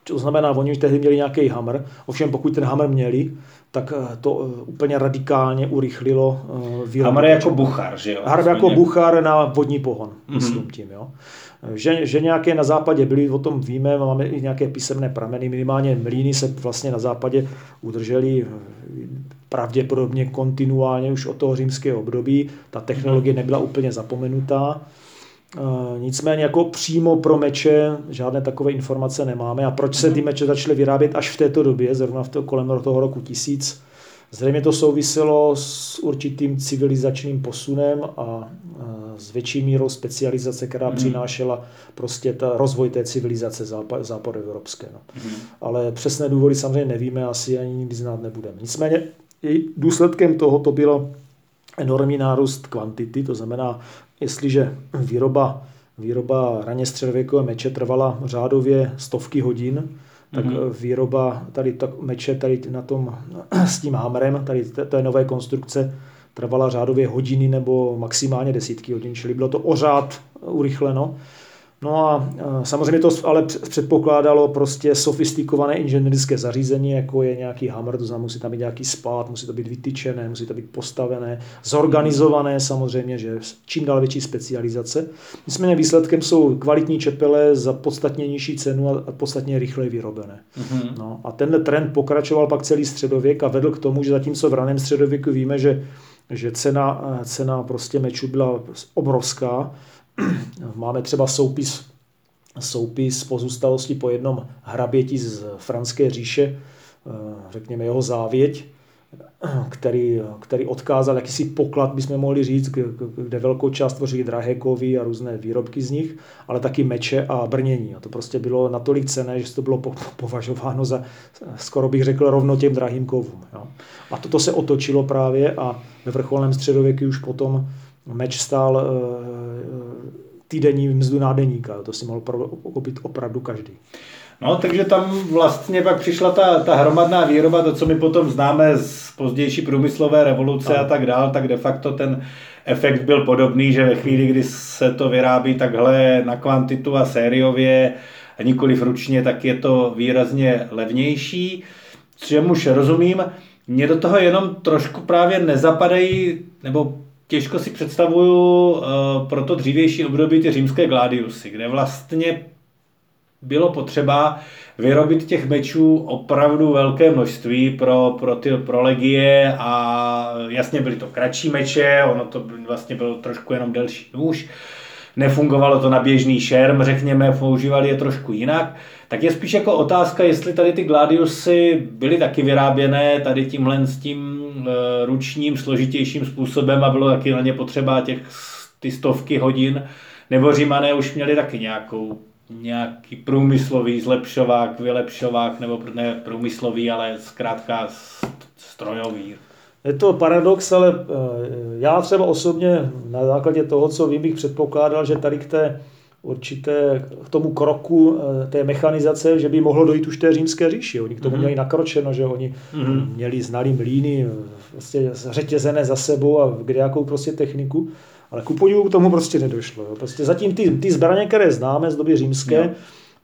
To znamená, oni tehdy měli nějaký hammer, ovšem pokud ten hammer měli, tak eh, to eh, úplně radikálně urychlilo eh, výrobu. Hammer jako buchar, že jo? Hammer jako buchar na vodní pohon, mm-hmm. myslím tím, jo. Že, že nějaké na západě byly, o tom víme, máme i nějaké písemné prameny, minimálně mlíny se vlastně na západě udržely pravděpodobně kontinuálně už od toho římského období. Ta technologie nebyla úplně zapomenutá. Nicméně jako přímo pro meče žádné takové informace nemáme. A proč se ty meče začaly vyrábět až v této době, zrovna v to, kolem toho roku 1000? Zřejmě to souviselo s určitým civilizačním posunem a s větší mírou specializace, která mm. přinášela prostě ta rozvoj té civilizace západ, západoevropské. No. Mm. Ale přesné důvody samozřejmě nevíme, asi ani nikdy znát nebudeme. Nicméně i důsledkem toho to bylo enormní nárůst kvantity, to znamená, jestliže výroba, výroba raně středověkové meče trvala řádově stovky hodin, tak mm-hmm. výroba tady tak meče tady na tom s tím hamrem, tady té nové konstrukce, trvala řádově hodiny nebo maximálně desítky hodin, čili bylo to o řád urychleno. No a samozřejmě to ale předpokládalo prostě sofistikované inženýrské zařízení, jako je nějaký hammer, to znamená, musí tam být nějaký spát, musí to být vytyčené, musí to být postavené, zorganizované samozřejmě, že čím dál větší specializace. Nicméně výsledkem jsou kvalitní čepele za podstatně nižší cenu a podstatně rychleji vyrobené. Mm-hmm. No, a tenhle trend pokračoval pak celý středověk a vedl k tomu, že zatímco v raném středověku víme, že, že cena, cena prostě mečů byla obrovská, Máme třeba soupis, soupis pozůstalosti po jednom hraběti z franské říše, eh, řekněme jeho závěť, který, který odkázal jakýsi poklad, bychom mohli říct, kde velkou část tvoří drahé kovy a různé výrobky z nich, ale taky meče a brnění. A to prostě bylo natolik cené, že to bylo považováno za, skoro bych řekl, rovno těm drahým kovům. A toto se otočilo právě a ve vrcholném středověku už potom meč stál e, týdenní mzdu nádeníka. To si mohl koupit opravdu každý. No, takže tam vlastně pak přišla ta, ta hromadná výroba, to, co my potom známe z pozdější průmyslové revoluce a tak dál, tak de facto ten efekt byl podobný, že ve chvíli, kdy se to vyrábí takhle na kvantitu a sériově a nikoliv ručně, tak je to výrazně levnější, čemuž rozumím. Mně do toho jenom trošku právě nezapadají, nebo těžko si představuju uh, pro to dřívější období ty římské gladiusy, kde vlastně bylo potřeba vyrobit těch mečů opravdu velké množství pro, pro, ty, pro legie a jasně byly to kratší meče, ono to vlastně bylo trošku jenom delší nůž, nefungovalo to na běžný šerm, řekněme, používali je trošku jinak, tak je spíš jako otázka, jestli tady ty gladiusy byly taky vyráběné tady tímhle s tím ručním, složitějším způsobem a bylo taky na ně potřeba těch ty stovky hodin, nebo římané už měli taky nějakou nějaký průmyslový zlepšovák, vylepšovák, nebo ne průmyslový, ale zkrátka strojový. Je to paradox, ale eh, já třeba osobně na základě toho, co vím, bych předpokládal, že tady k té určité k tomu kroku eh, té mechanizace, že by mohlo dojít už té římské říši. Oni k tomu mm-hmm. měli nakročeno, že oni mm-hmm. měli znalý mlíny, vlastně řetězené za sebou a kde jakou prostě techniku. Ale ku podivu k tomu prostě nedošlo. Jo. Prostě zatím ty, ty zbraně, které známe z doby římské, jo.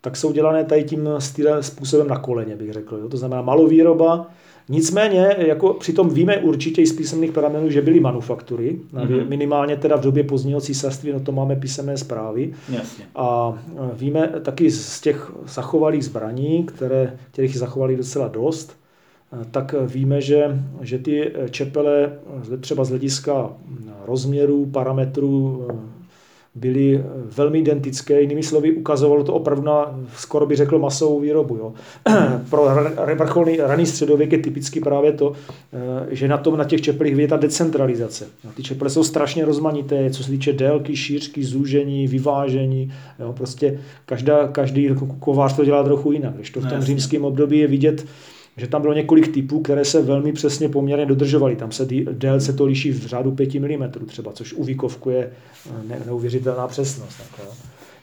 tak jsou dělané tady tím stylem, způsobem na koleně, bych řekl. Jo. To znamená malovýroba, Nicméně, jako přitom víme určitě i z písemných pramenů, že byly manufaktury, mm-hmm. minimálně teda v době pozdního císařství, no to máme písemné zprávy. Jasně. A víme taky z těch zachovalých zbraní, které, kterých zachovali docela dost, tak víme, že, že ty čepele třeba z hlediska rozměrů, parametrů byly velmi identické, jinými slovy ukazovalo to opravdu na, skoro by řekl, masovou výrobu. Jo. Pro vrcholný raný středověk je typicky právě to, že na tom na těch čepelích je ta decentralizace. Ty čepele jsou strašně rozmanité, co se týče délky, šířky, zúžení, vyvážení. Jo. Prostě každá, každý kovář to dělá trochu jinak. Když to v tom římském období je vidět, že tam bylo několik typů, které se velmi přesně poměrně dodržovaly. Tam se délce to liší v řádu 5 mm třeba, což u výkovku je eh, neuvěřitelná přesnost. Tak, jo.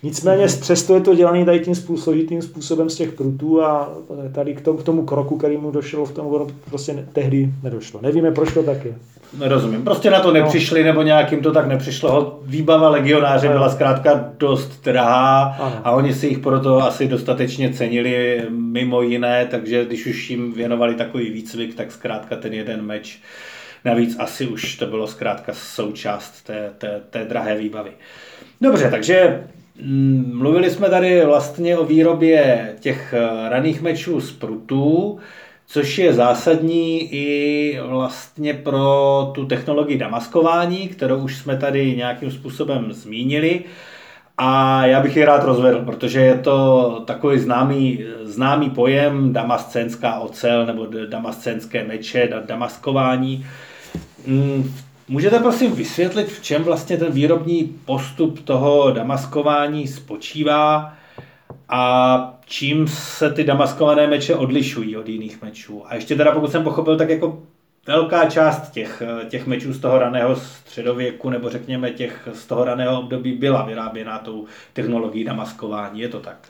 Nicméně přesto je to dělané tady tím složitým způsobem z těch prutů a tady k tomu, k tomu kroku, který mu došlo v tom, prostě tehdy nedošlo. Nevíme, proč to tak je. Nerozumím. Prostě na to no. nepřišli, no. nebo nějakým to tak nepřišlo. Výbava legionáře byla zkrátka dost drahá ano. a oni si jich proto asi dostatečně cenili mimo jiné, takže když už jim věnovali takový výcvik, tak zkrátka ten jeden meč Navíc asi už to bylo zkrátka součást té, té, té drahé výbavy. Dobře, takže mluvili jsme tady vlastně o výrobě těch eh, raných mečů z prutů, což je zásadní i vlastně pro tu technologii damaskování, kterou už jsme tady nějakým způsobem zmínili. A já bych ji rád rozvedl, protože je to takový známý, známý pojem damascenská ocel nebo damascenské meče, damaskování. Mm, v Můžete prosím vysvětlit, v čem vlastně ten výrobní postup toho damaskování spočívá a čím se ty damaskované meče odlišují od jiných mečů? A ještě teda, pokud jsem pochopil, tak jako velká část těch, těch mečů z toho raného středověku, nebo řekněme těch z toho raného období byla vyráběna tou technologií damaskování. Je to tak?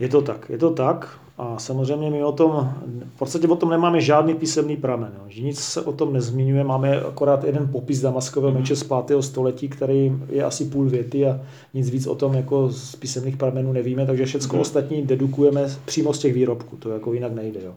Je to tak, je to tak. A samozřejmě my o tom, v podstatě o tom nemáme žádný písemný pramen. Jo. Že nic se o tom nezmiňuje, máme akorát jeden popis damaskového meče z 5. století, který je asi půl věty a nic víc o tom jako z písemných pramenů nevíme, takže všechno hmm. ostatní dedukujeme přímo z těch výrobků, to jako jinak nejde. Jo.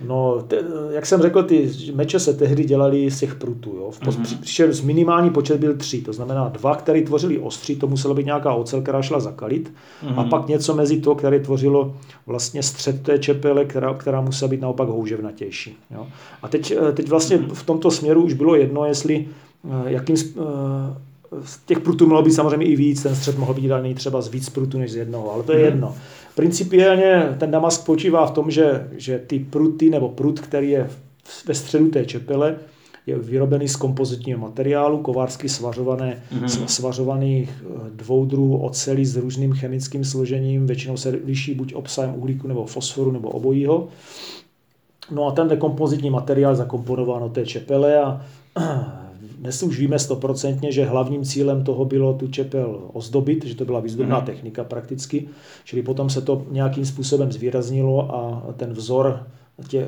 No, te, jak jsem řekl, ty meče se tehdy dělali z těch prutů. Jo. V mm-hmm. z minimální počet byl tři, to znamená dva, které tvořili ostří, to muselo být nějaká ocel, která šla zakalit, mm-hmm. a mhm. pak něco mezi to, které tvořilo vlastně střed té čepele, která, která musela být naopak houževnatější. Jo. A teď, eh, teď vlastně mm-hmm. v tomto směru už bylo jedno, jestli eh, jakým eh, z těch prutů mělo být samozřejmě i víc, ten střed mohl být daný třeba z víc prutů než z jednoho, ale to je mm-hmm. jedno. Principiálně ten Damask počívá v tom, že, že ty pruty nebo prut, který je ve středu té čepele je vyrobený z kompozitního materiálu, kovářsky svařované, mm-hmm. svařovaných eh, dvou druhů oceli s různým chemickým složením, většinou se liší buď obsahem uhlíku nebo fosforu nebo obojího. No a ten kompozitní materiál zakomponován do té čepele a dnes už víme stoprocentně, že hlavním cílem toho bylo tu čepel ozdobit, že to byla výzdobná mm. technika prakticky, čili potom se to nějakým způsobem zvýraznilo a ten vzor tě,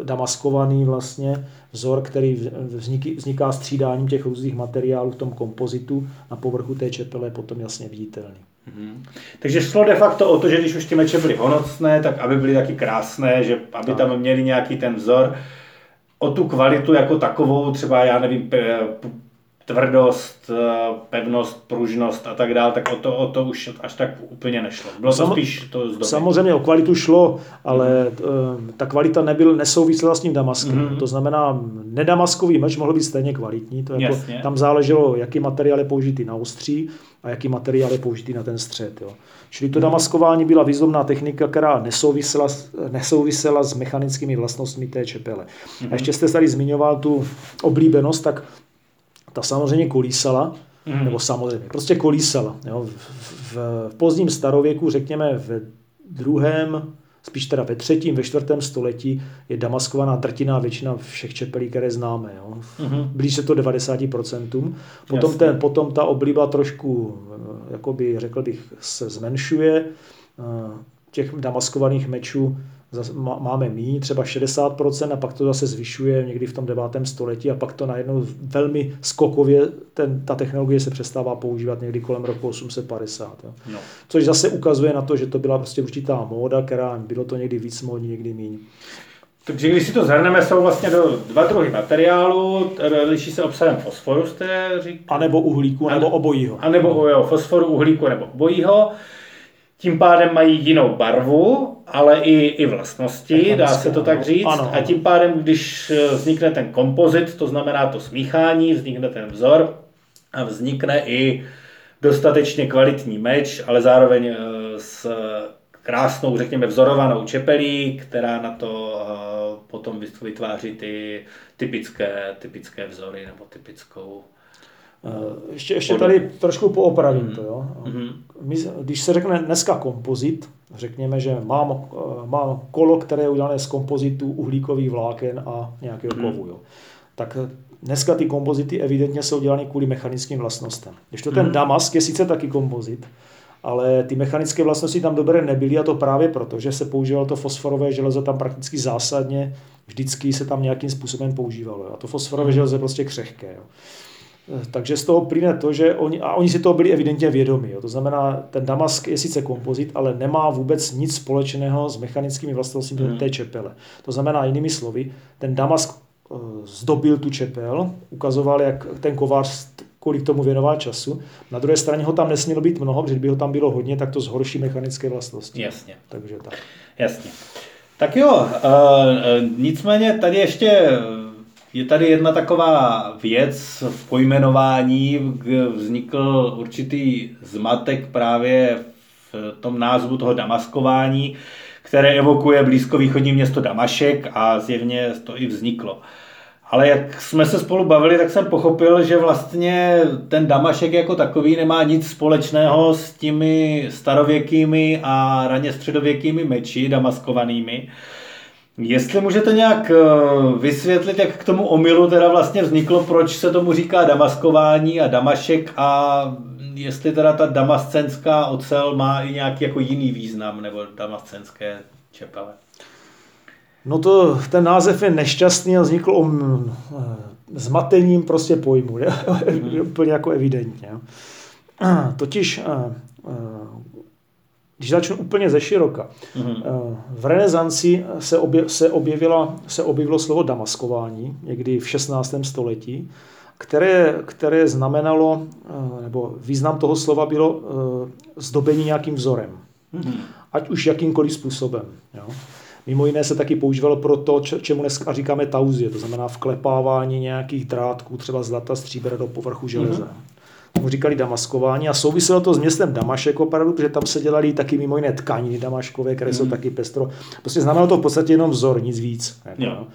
eh, damaskovaný vlastně vzor, který vzniky, vzniká střídáním těch různých materiálů v tom kompozitu na povrchu té čepele je potom jasně viditelný. Hmm. Takže šlo de facto o to, že když už ty meče byly honocné, tak aby byly taky krásné, že aby tak. tam měli nějaký ten vzor, o tu kvalitu jako takovou, třeba já nevím, tvrdost, eh, pevnost, pružnost a tak dále, tak o to, o to už až tak úplně nešlo. Bylo to spíš to zdobě. Samozřejmě o kvalitu šlo, ale mm. ta kvalita nebyl, nesouvisela s tím damaskem. Mm. To znamená, nedamaskový meč mohl být stejně kvalitní. To jako, tam záleželo, jaký materiál je použitý na ostří a jaký materiál je použitý na ten střed. Jo. Čili to mm. damaskování byla významná technika, která nesouvisela, nesouvisela s mechanickými vlastnostmi té čepele. Mm. A ještě jste tady zmiňoval tu oblíbenost, tak ta samozřejmě kolísala, mm. nebo samozřejmě, prostě kolísala. Jo. V, v, v pozdním starověku, řekněme ve druhém, spíš teda ve třetím, ve čtvrtém století je damaskovaná drtiná většina všech čepelí, které známe. Jo. Mm-hmm. Blíž se to 90%. Potom, ten, potom ta obliba trošku, eh, jakoby, řekl bych, se zmenšuje. Eh, těch damaskovaných mečů máme míň, třeba 60%, a pak to zase zvyšuje někdy v tom 9. století a pak to najednou velmi skokově, ten, ta technologie se přestává používat někdy kolem roku 850. Jo. No. Což zase ukazuje na to, že to byla prostě určitá móda, která bylo to někdy víc módní, někdy míň. Takže když si to zhrneme, jsou vlastně do dva druhy materiálu, liší se obsahem fosforu, jste říkali? A nebo uhlíku, nebo obojího. A nebo jo, fosforu, uhlíku nebo obojího. Tím pádem mají jinou barvu, ale i, i vlastnosti, dá se to tak říct. Ano, ano. A tím pádem, když eh, vznikne ten kompozit, to znamená to smíchání, vznikne ten vzor a vznikne i dostatečně kvalitní meč, ale zároveň eh, s krásnou, řekněme, vzorovanou čepelí, která na to eh, potom vytváří ty typické, typické vzory nebo typickou ještě, ještě tady trošku poopravím to. Jo. Mm-hmm. My, když se řekne dneska kompozit, řekněme, že mám, eh, mám kolo, které je udělané z kompozitu uhlíkových vláken a nějakého mm-hmm. kovu. Jo. Tak dneska ty kompozity evidentně jsou dělány kvůli mechanickým vlastnostem. Když to ten mm-hmm. damask je sice taky kompozit, ale ty mechanické vlastnosti tam dobré nebyly a to právě proto, že se používalo to fosforové železo tam prakticky zásadně, vždycky se tam nějakým způsobem používalo. A to fosforové mm. železo je prostě křehké. Jo. Takže z toho plyne to, že oni, a oni si toho byli evidentně vědomi. Jo. To znamená, ten Damask je sice kompozit, ale nemá vůbec nic společného s mechanickými vlastnostmi hmm. té čepele. To znamená, jinými slovy, ten Damask eh, zdobil tu čepel, ukazoval, jak ten kovář kolik tomu věnoval času. Na druhé straně ho tam nesmělo být mnoho, protože by ho tam bylo hodně, tak to zhorší mechanické vlastnosti. Jasně. Takže tak. Jasně. Tak jo, uh, nicméně tady ještě je tady jedna taková věc v pojmenování, vznikl určitý zmatek právě v tom názvu toho damaskování, které evokuje blízkovýchodní město Damašek a zjevně to i vzniklo. Ale jak jsme se spolu bavili, tak jsem pochopil, že vlastně ten Damašek jako takový nemá nic společného s těmi starověkými a raně středověkými meči damaskovanými, Jestli můžete nějak eh, vysvětlit, jak k tomu omylu teda vlastně vzniklo, proč se tomu říká damaskování a damašek a jestli teda ta damascenská ocel má i nějaký jako jiný význam nebo damascenské čepele. No to, ten název je nešťastný a vznikl um, zmatením prostě pojmu, je? Mm. úplně jako evidentně. Totiž uh, když začnu úplně ze široka. Mm-hmm. V renesanci se, obje, se, objevila, se objevilo slovo damaskování, někdy v 16. století, které, které znamenalo, eh, nebo význam toho slova bylo eh, zdobení nějakým vzorem. Mm-hmm. Ať už jakýmkoliv způsobem. Jo. Mimo jiné se taky používalo pro to, čemu dneska říkáme tauzie, to znamená vklepávání nějakých drátků, třeba zlata, stříbra do povrchu železa. Mm-hmm mu říkali damaskování a souviselo to s městem Damašek opravdu, protože tam se dělali taky mimo jiné tkaniny damaškové, které mm. jsou hmm. taky pestro. Prostě znamenalo to v podstatě jenom vzor, nic víc. Jako, no.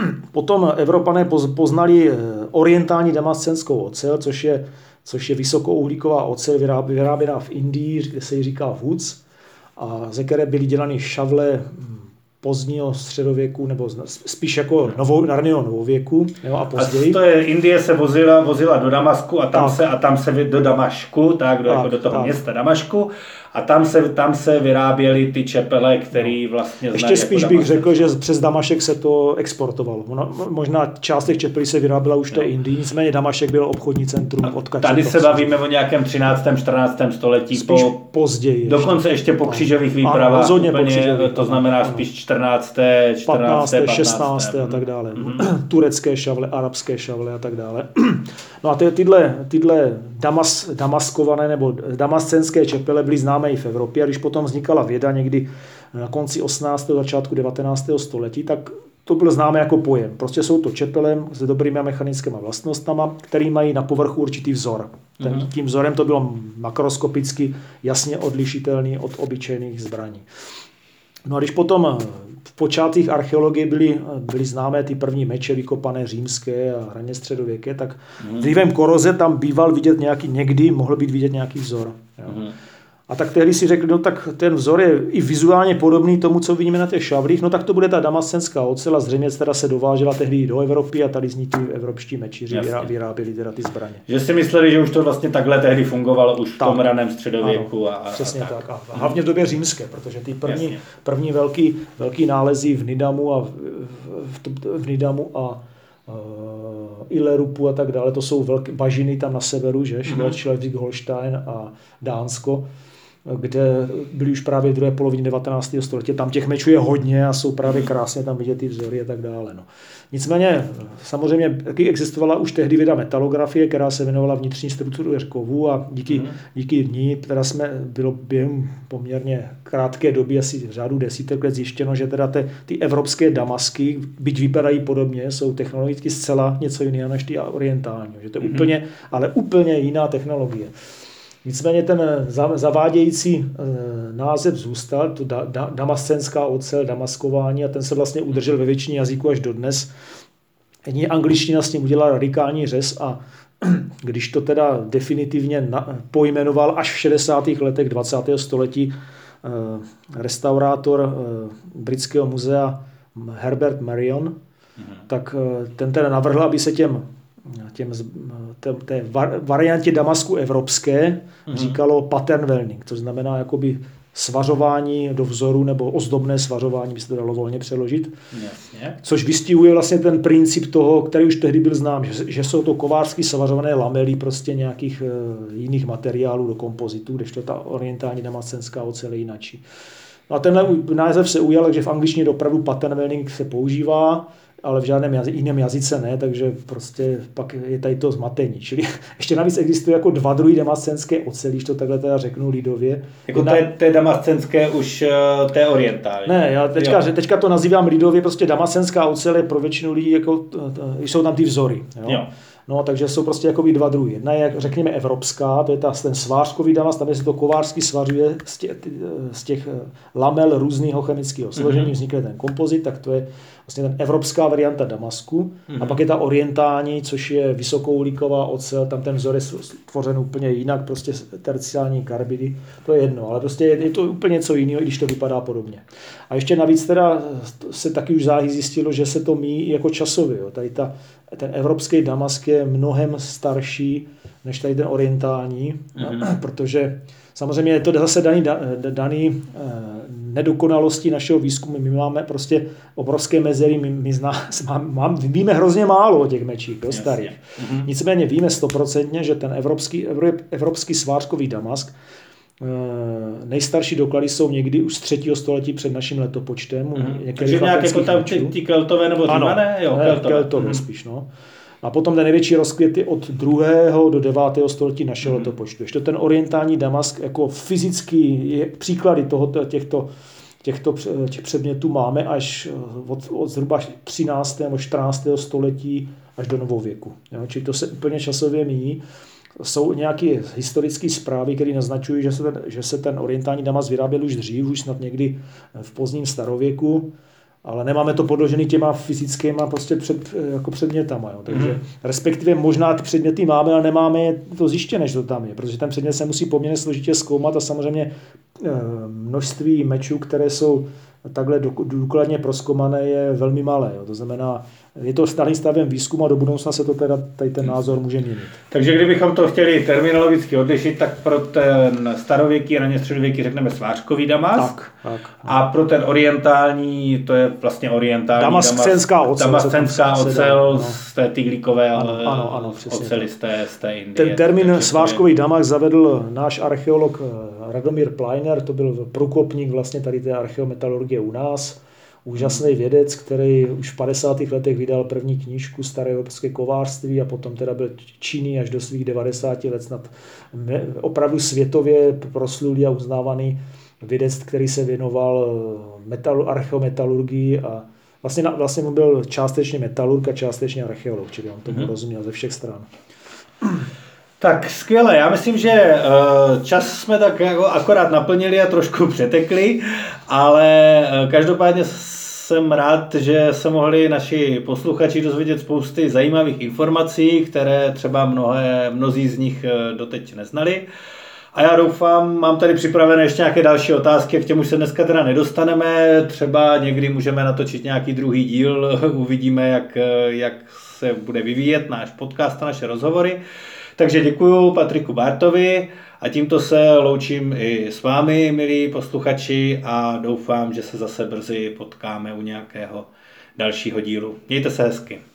Potom Evropané poznali eh, orientální damascenskou ocel, což je, což je vysokouhlíková ocel vyráběná v Indii, kde se jí říká woods, a ze které byly dělány šavle hm, pozdního středověku, nebo spíš jako novou, raného novověku jo, a později. A to je, Indie se vozila, vozila do Damasku a tam, se, a tam se do Damašku, tak, do, tak, jako do toho tak. města Damašku a tam se, tam se vyráběly ty čepele, které vlastně Ještě spíš jako bych řekl, že přes Damašek se to exportovalo. Možná část těch čepelí se vyráběla už v té Indii, nicméně Damašek byl obchodní centrum. Od tady se bavíme o nějakém 13. 14. století. Spíš po, později. Dokonce ještě po křížových výpravách. Ano, úplně, po křížových, to znamená ano. spíš 14. 14. 15. 15. 16. a tak dále. Mm-hmm. Turecké šavle, arabské šavle a tak dále. No a ty, tyhle, tyhle damas, damaskované nebo damascenské čepele byly známé i v Evropě a když potom vznikala věda někdy na konci 18. začátku 19. století, tak to byl známé jako pojem. Prostě jsou to čepelem s dobrými mechanickými vlastnostmi, který mají na povrchu určitý vzor. Ten, mm-hmm. Tím vzorem to bylo makroskopicky jasně odlišitelný od obyčejných zbraní. No a když potom v počátcích archeologie byly, byly známé ty první meče vykopané římské a hraně středověké, tak mm. vlivem koroze tam býval vidět nějaký, někdy mohl být vidět nějaký vzor. Jo. Mm. A tak tehdy si řekli, no tak ten vzor je i vizuálně podobný tomu, co vidíme na těch šavlích, no tak to bude ta damascenská ocela, zřejmě teda se dovážela tehdy do Evropy a tady z ní ty evropští mečiři vyráběli teda ty zbraně. Že si mysleli, že už to vlastně takhle tehdy fungovalo už v tom raném středověku. Ano, a, přesně a tak. tak. A hlavně v době římské, protože ty první, první velký, velký nálezy v Nidamu a v, v, v Nidamu a uh, Ilerupu a tak dále, to jsou velké bažiny tam na severu, že, mm-hmm. Schleswig-Holstein a Dánsko, kde byly už právě v druhé polovině 19. století. Tam těch mečů je hodně a jsou právě krásně tam vidět ty vzory a tak dále. No. Nicméně samozřejmě taky existovala už tehdy věda metalografie, která se věnovala vnitřní struktuře kovů a díky, mm. díky ní teda jsme, bylo během poměrně krátké doby, asi řádu desítek let zjištěno, že teda te, ty evropské damasky, byť vypadají podobně, jsou technologicky zcela něco jiného než ty orientální. Že to je mm. úplně, ale úplně jiná technologie. Nicméně ten zavádějící eh, název zůstal, to da, da, damascenská ocel, damaskování a ten se vlastně udržel ve většině jazyků až dodnes. Jedině angličtina s ním udělala radikální řez a když to teda definitivně na, pojmenoval až v 60. letech 20. století eh, restaurátor eh, britského muzea Herbert Marion, mm-hmm. tak ten teda navrhl, aby se těm těm, té, té variantě Damasku evropské mm-hmm. říkalo pattern welding, což znamená jakoby svařování do vzoru nebo ozdobné svařování, by se to dalo volně přeložit. Jasně. Což vystihuje vlastně ten princip toho, který už tehdy byl znám, že, že jsou to kovářsky svařované lamely prostě nějakých uh, jiných materiálů do kompozitů, kdežto ta orientální damascenská ocel je jinačí. No a tenhle název se ujal, že v angličtině opravdu pattern welding se používá, ale v žádném jazy, jiném jazyce ne, takže prostě pak je tady to zmatení. Čili ještě navíc existuje jako dva druhy damascenské oceli, když to takhle teda řeknu lidově. Jako Jedna... té, té damascenské už uh, té orientální. Ne, já teďka, jo. teďka to nazývám lidově, prostě damascenská ocel je pro většinu lidí, jako, jsou tam ty vzory. Jo? Jo. No, takže jsou prostě jakoby dva druhy. Jedna je, řekněme, evropská, to je ta, ten svářkový damas, tam se to kovářsky svařuje z těch, z těch eh, lamel různého chemického složení, mm-hmm. vznikne ten kompozit, tak to je vlastně ten evropská varianta Damasku. Mm-hmm. A mhm. pak je ta orientální, což je vysokouhlíková ocel, tam ten vzor je tvořen úplně jinak, prostě terciální karbidy, to je jedno, ale prostě je, je to úplně něco jiného, i když to vypadá podobně. A ještě navíc teda se taky už záhy zjistilo, že se to míjí jako časově. Jo. Tady ta, ten evropský Damask je mnohem starší než tady ten orientální, mm-hmm. protože samozřejmě je to zase daný, daný nedokonalostí našeho výzkumu. My máme prostě obrovské mezery, my, my zná, mám, víme hrozně málo o těch mečích, do starých. Mm-hmm. Nicméně víme stoprocentně, že ten evropský, evropský svářkový Damask eh, nejstarší doklady jsou někdy už z třetího století před naším letopočtem. Mm-hmm. Takže nějak jako tam ty, ty keltové nebo římané? Jo, ne, keltové, keltové mm-hmm. spíš. No. A potom ten největší rozkvět je od 2. do 9. století našeho mm-hmm. letopočtu. Ještě ten orientální Damask jako fyzický je, příklady tohoto, těchto, těchto těch předmětů máme až od, od zhruba 13. nebo 14. století až do novověku. Jo? Čili to se úplně časově míní. Jsou nějaké historické zprávy, které naznačují, že se, ten, že se ten orientální Damask vyráběl už dřív, už snad někdy v pozdním starověku ale nemáme to podložený těma fyzickýma prostě před, jako předmětama. Jo. Takže mm. respektive možná ty předměty máme, ale nemáme to zjištěné, že to tam je, protože ten předmět se musí poměrně složitě zkoumat a samozřejmě eh, množství mečů, které jsou takhle důkladně proskomané, je velmi malé. Jo. To znamená, je to starým stavem výzkumu a do budoucna se to teda, tady ten názor může měnit. Takže kdybychom to chtěli terminologicky odlišit, tak pro ten starověký, raně středověký řekneme svářkový damas. Tak, tak. A pro ten orientální, to je vlastně orientální Damascenská ocel. Damascenská ocel no. z té tyglíkové ano, ano, ano, oceli z té, z té Indie. Ten termín svářkový damas zavedl náš archeolog eh, Radomír Pleiner, to byl průkopník vlastně tady té archeometalurgie u nás úžasný vědec, který už v 50. letech vydal první knížku Staré evropské kovářství a potom teda byl činný až do svých 90 let snad opravdu světově proslulý a uznávaný vědec, který se věnoval eh, metal, archeometalurgii a vlastně, vlastně byl částečně metalurg a částečně archeolog, čili on tomu mm-hmm. rozuměl ze všech stran. Tak skvěle, já myslím, že eh, čas jsme tak jako akorát naplnili a trošku přetekli, ale eh, každopádně jsem rád, že se mohli naši posluchači dozvědět spousty zajímavých informací, které třeba mnohé, mnozí z nich eh, doteď neznali. A já doufám, mám tady připravené ještě nějaké další otázky, k těmu se dneska teda nedostaneme. Třeba někdy můžeme natočit nějaký druhý díl, uvidíme, jak, jak se bude vyvíjet náš podcast a naše rozhovory. Takže děkuji Patriku Bartovi a tímto se loučím i s vámi, milí posluchači, a doufám, že se zase brzy potkáme u nějakého dalšího dílu. Mějte se hezky.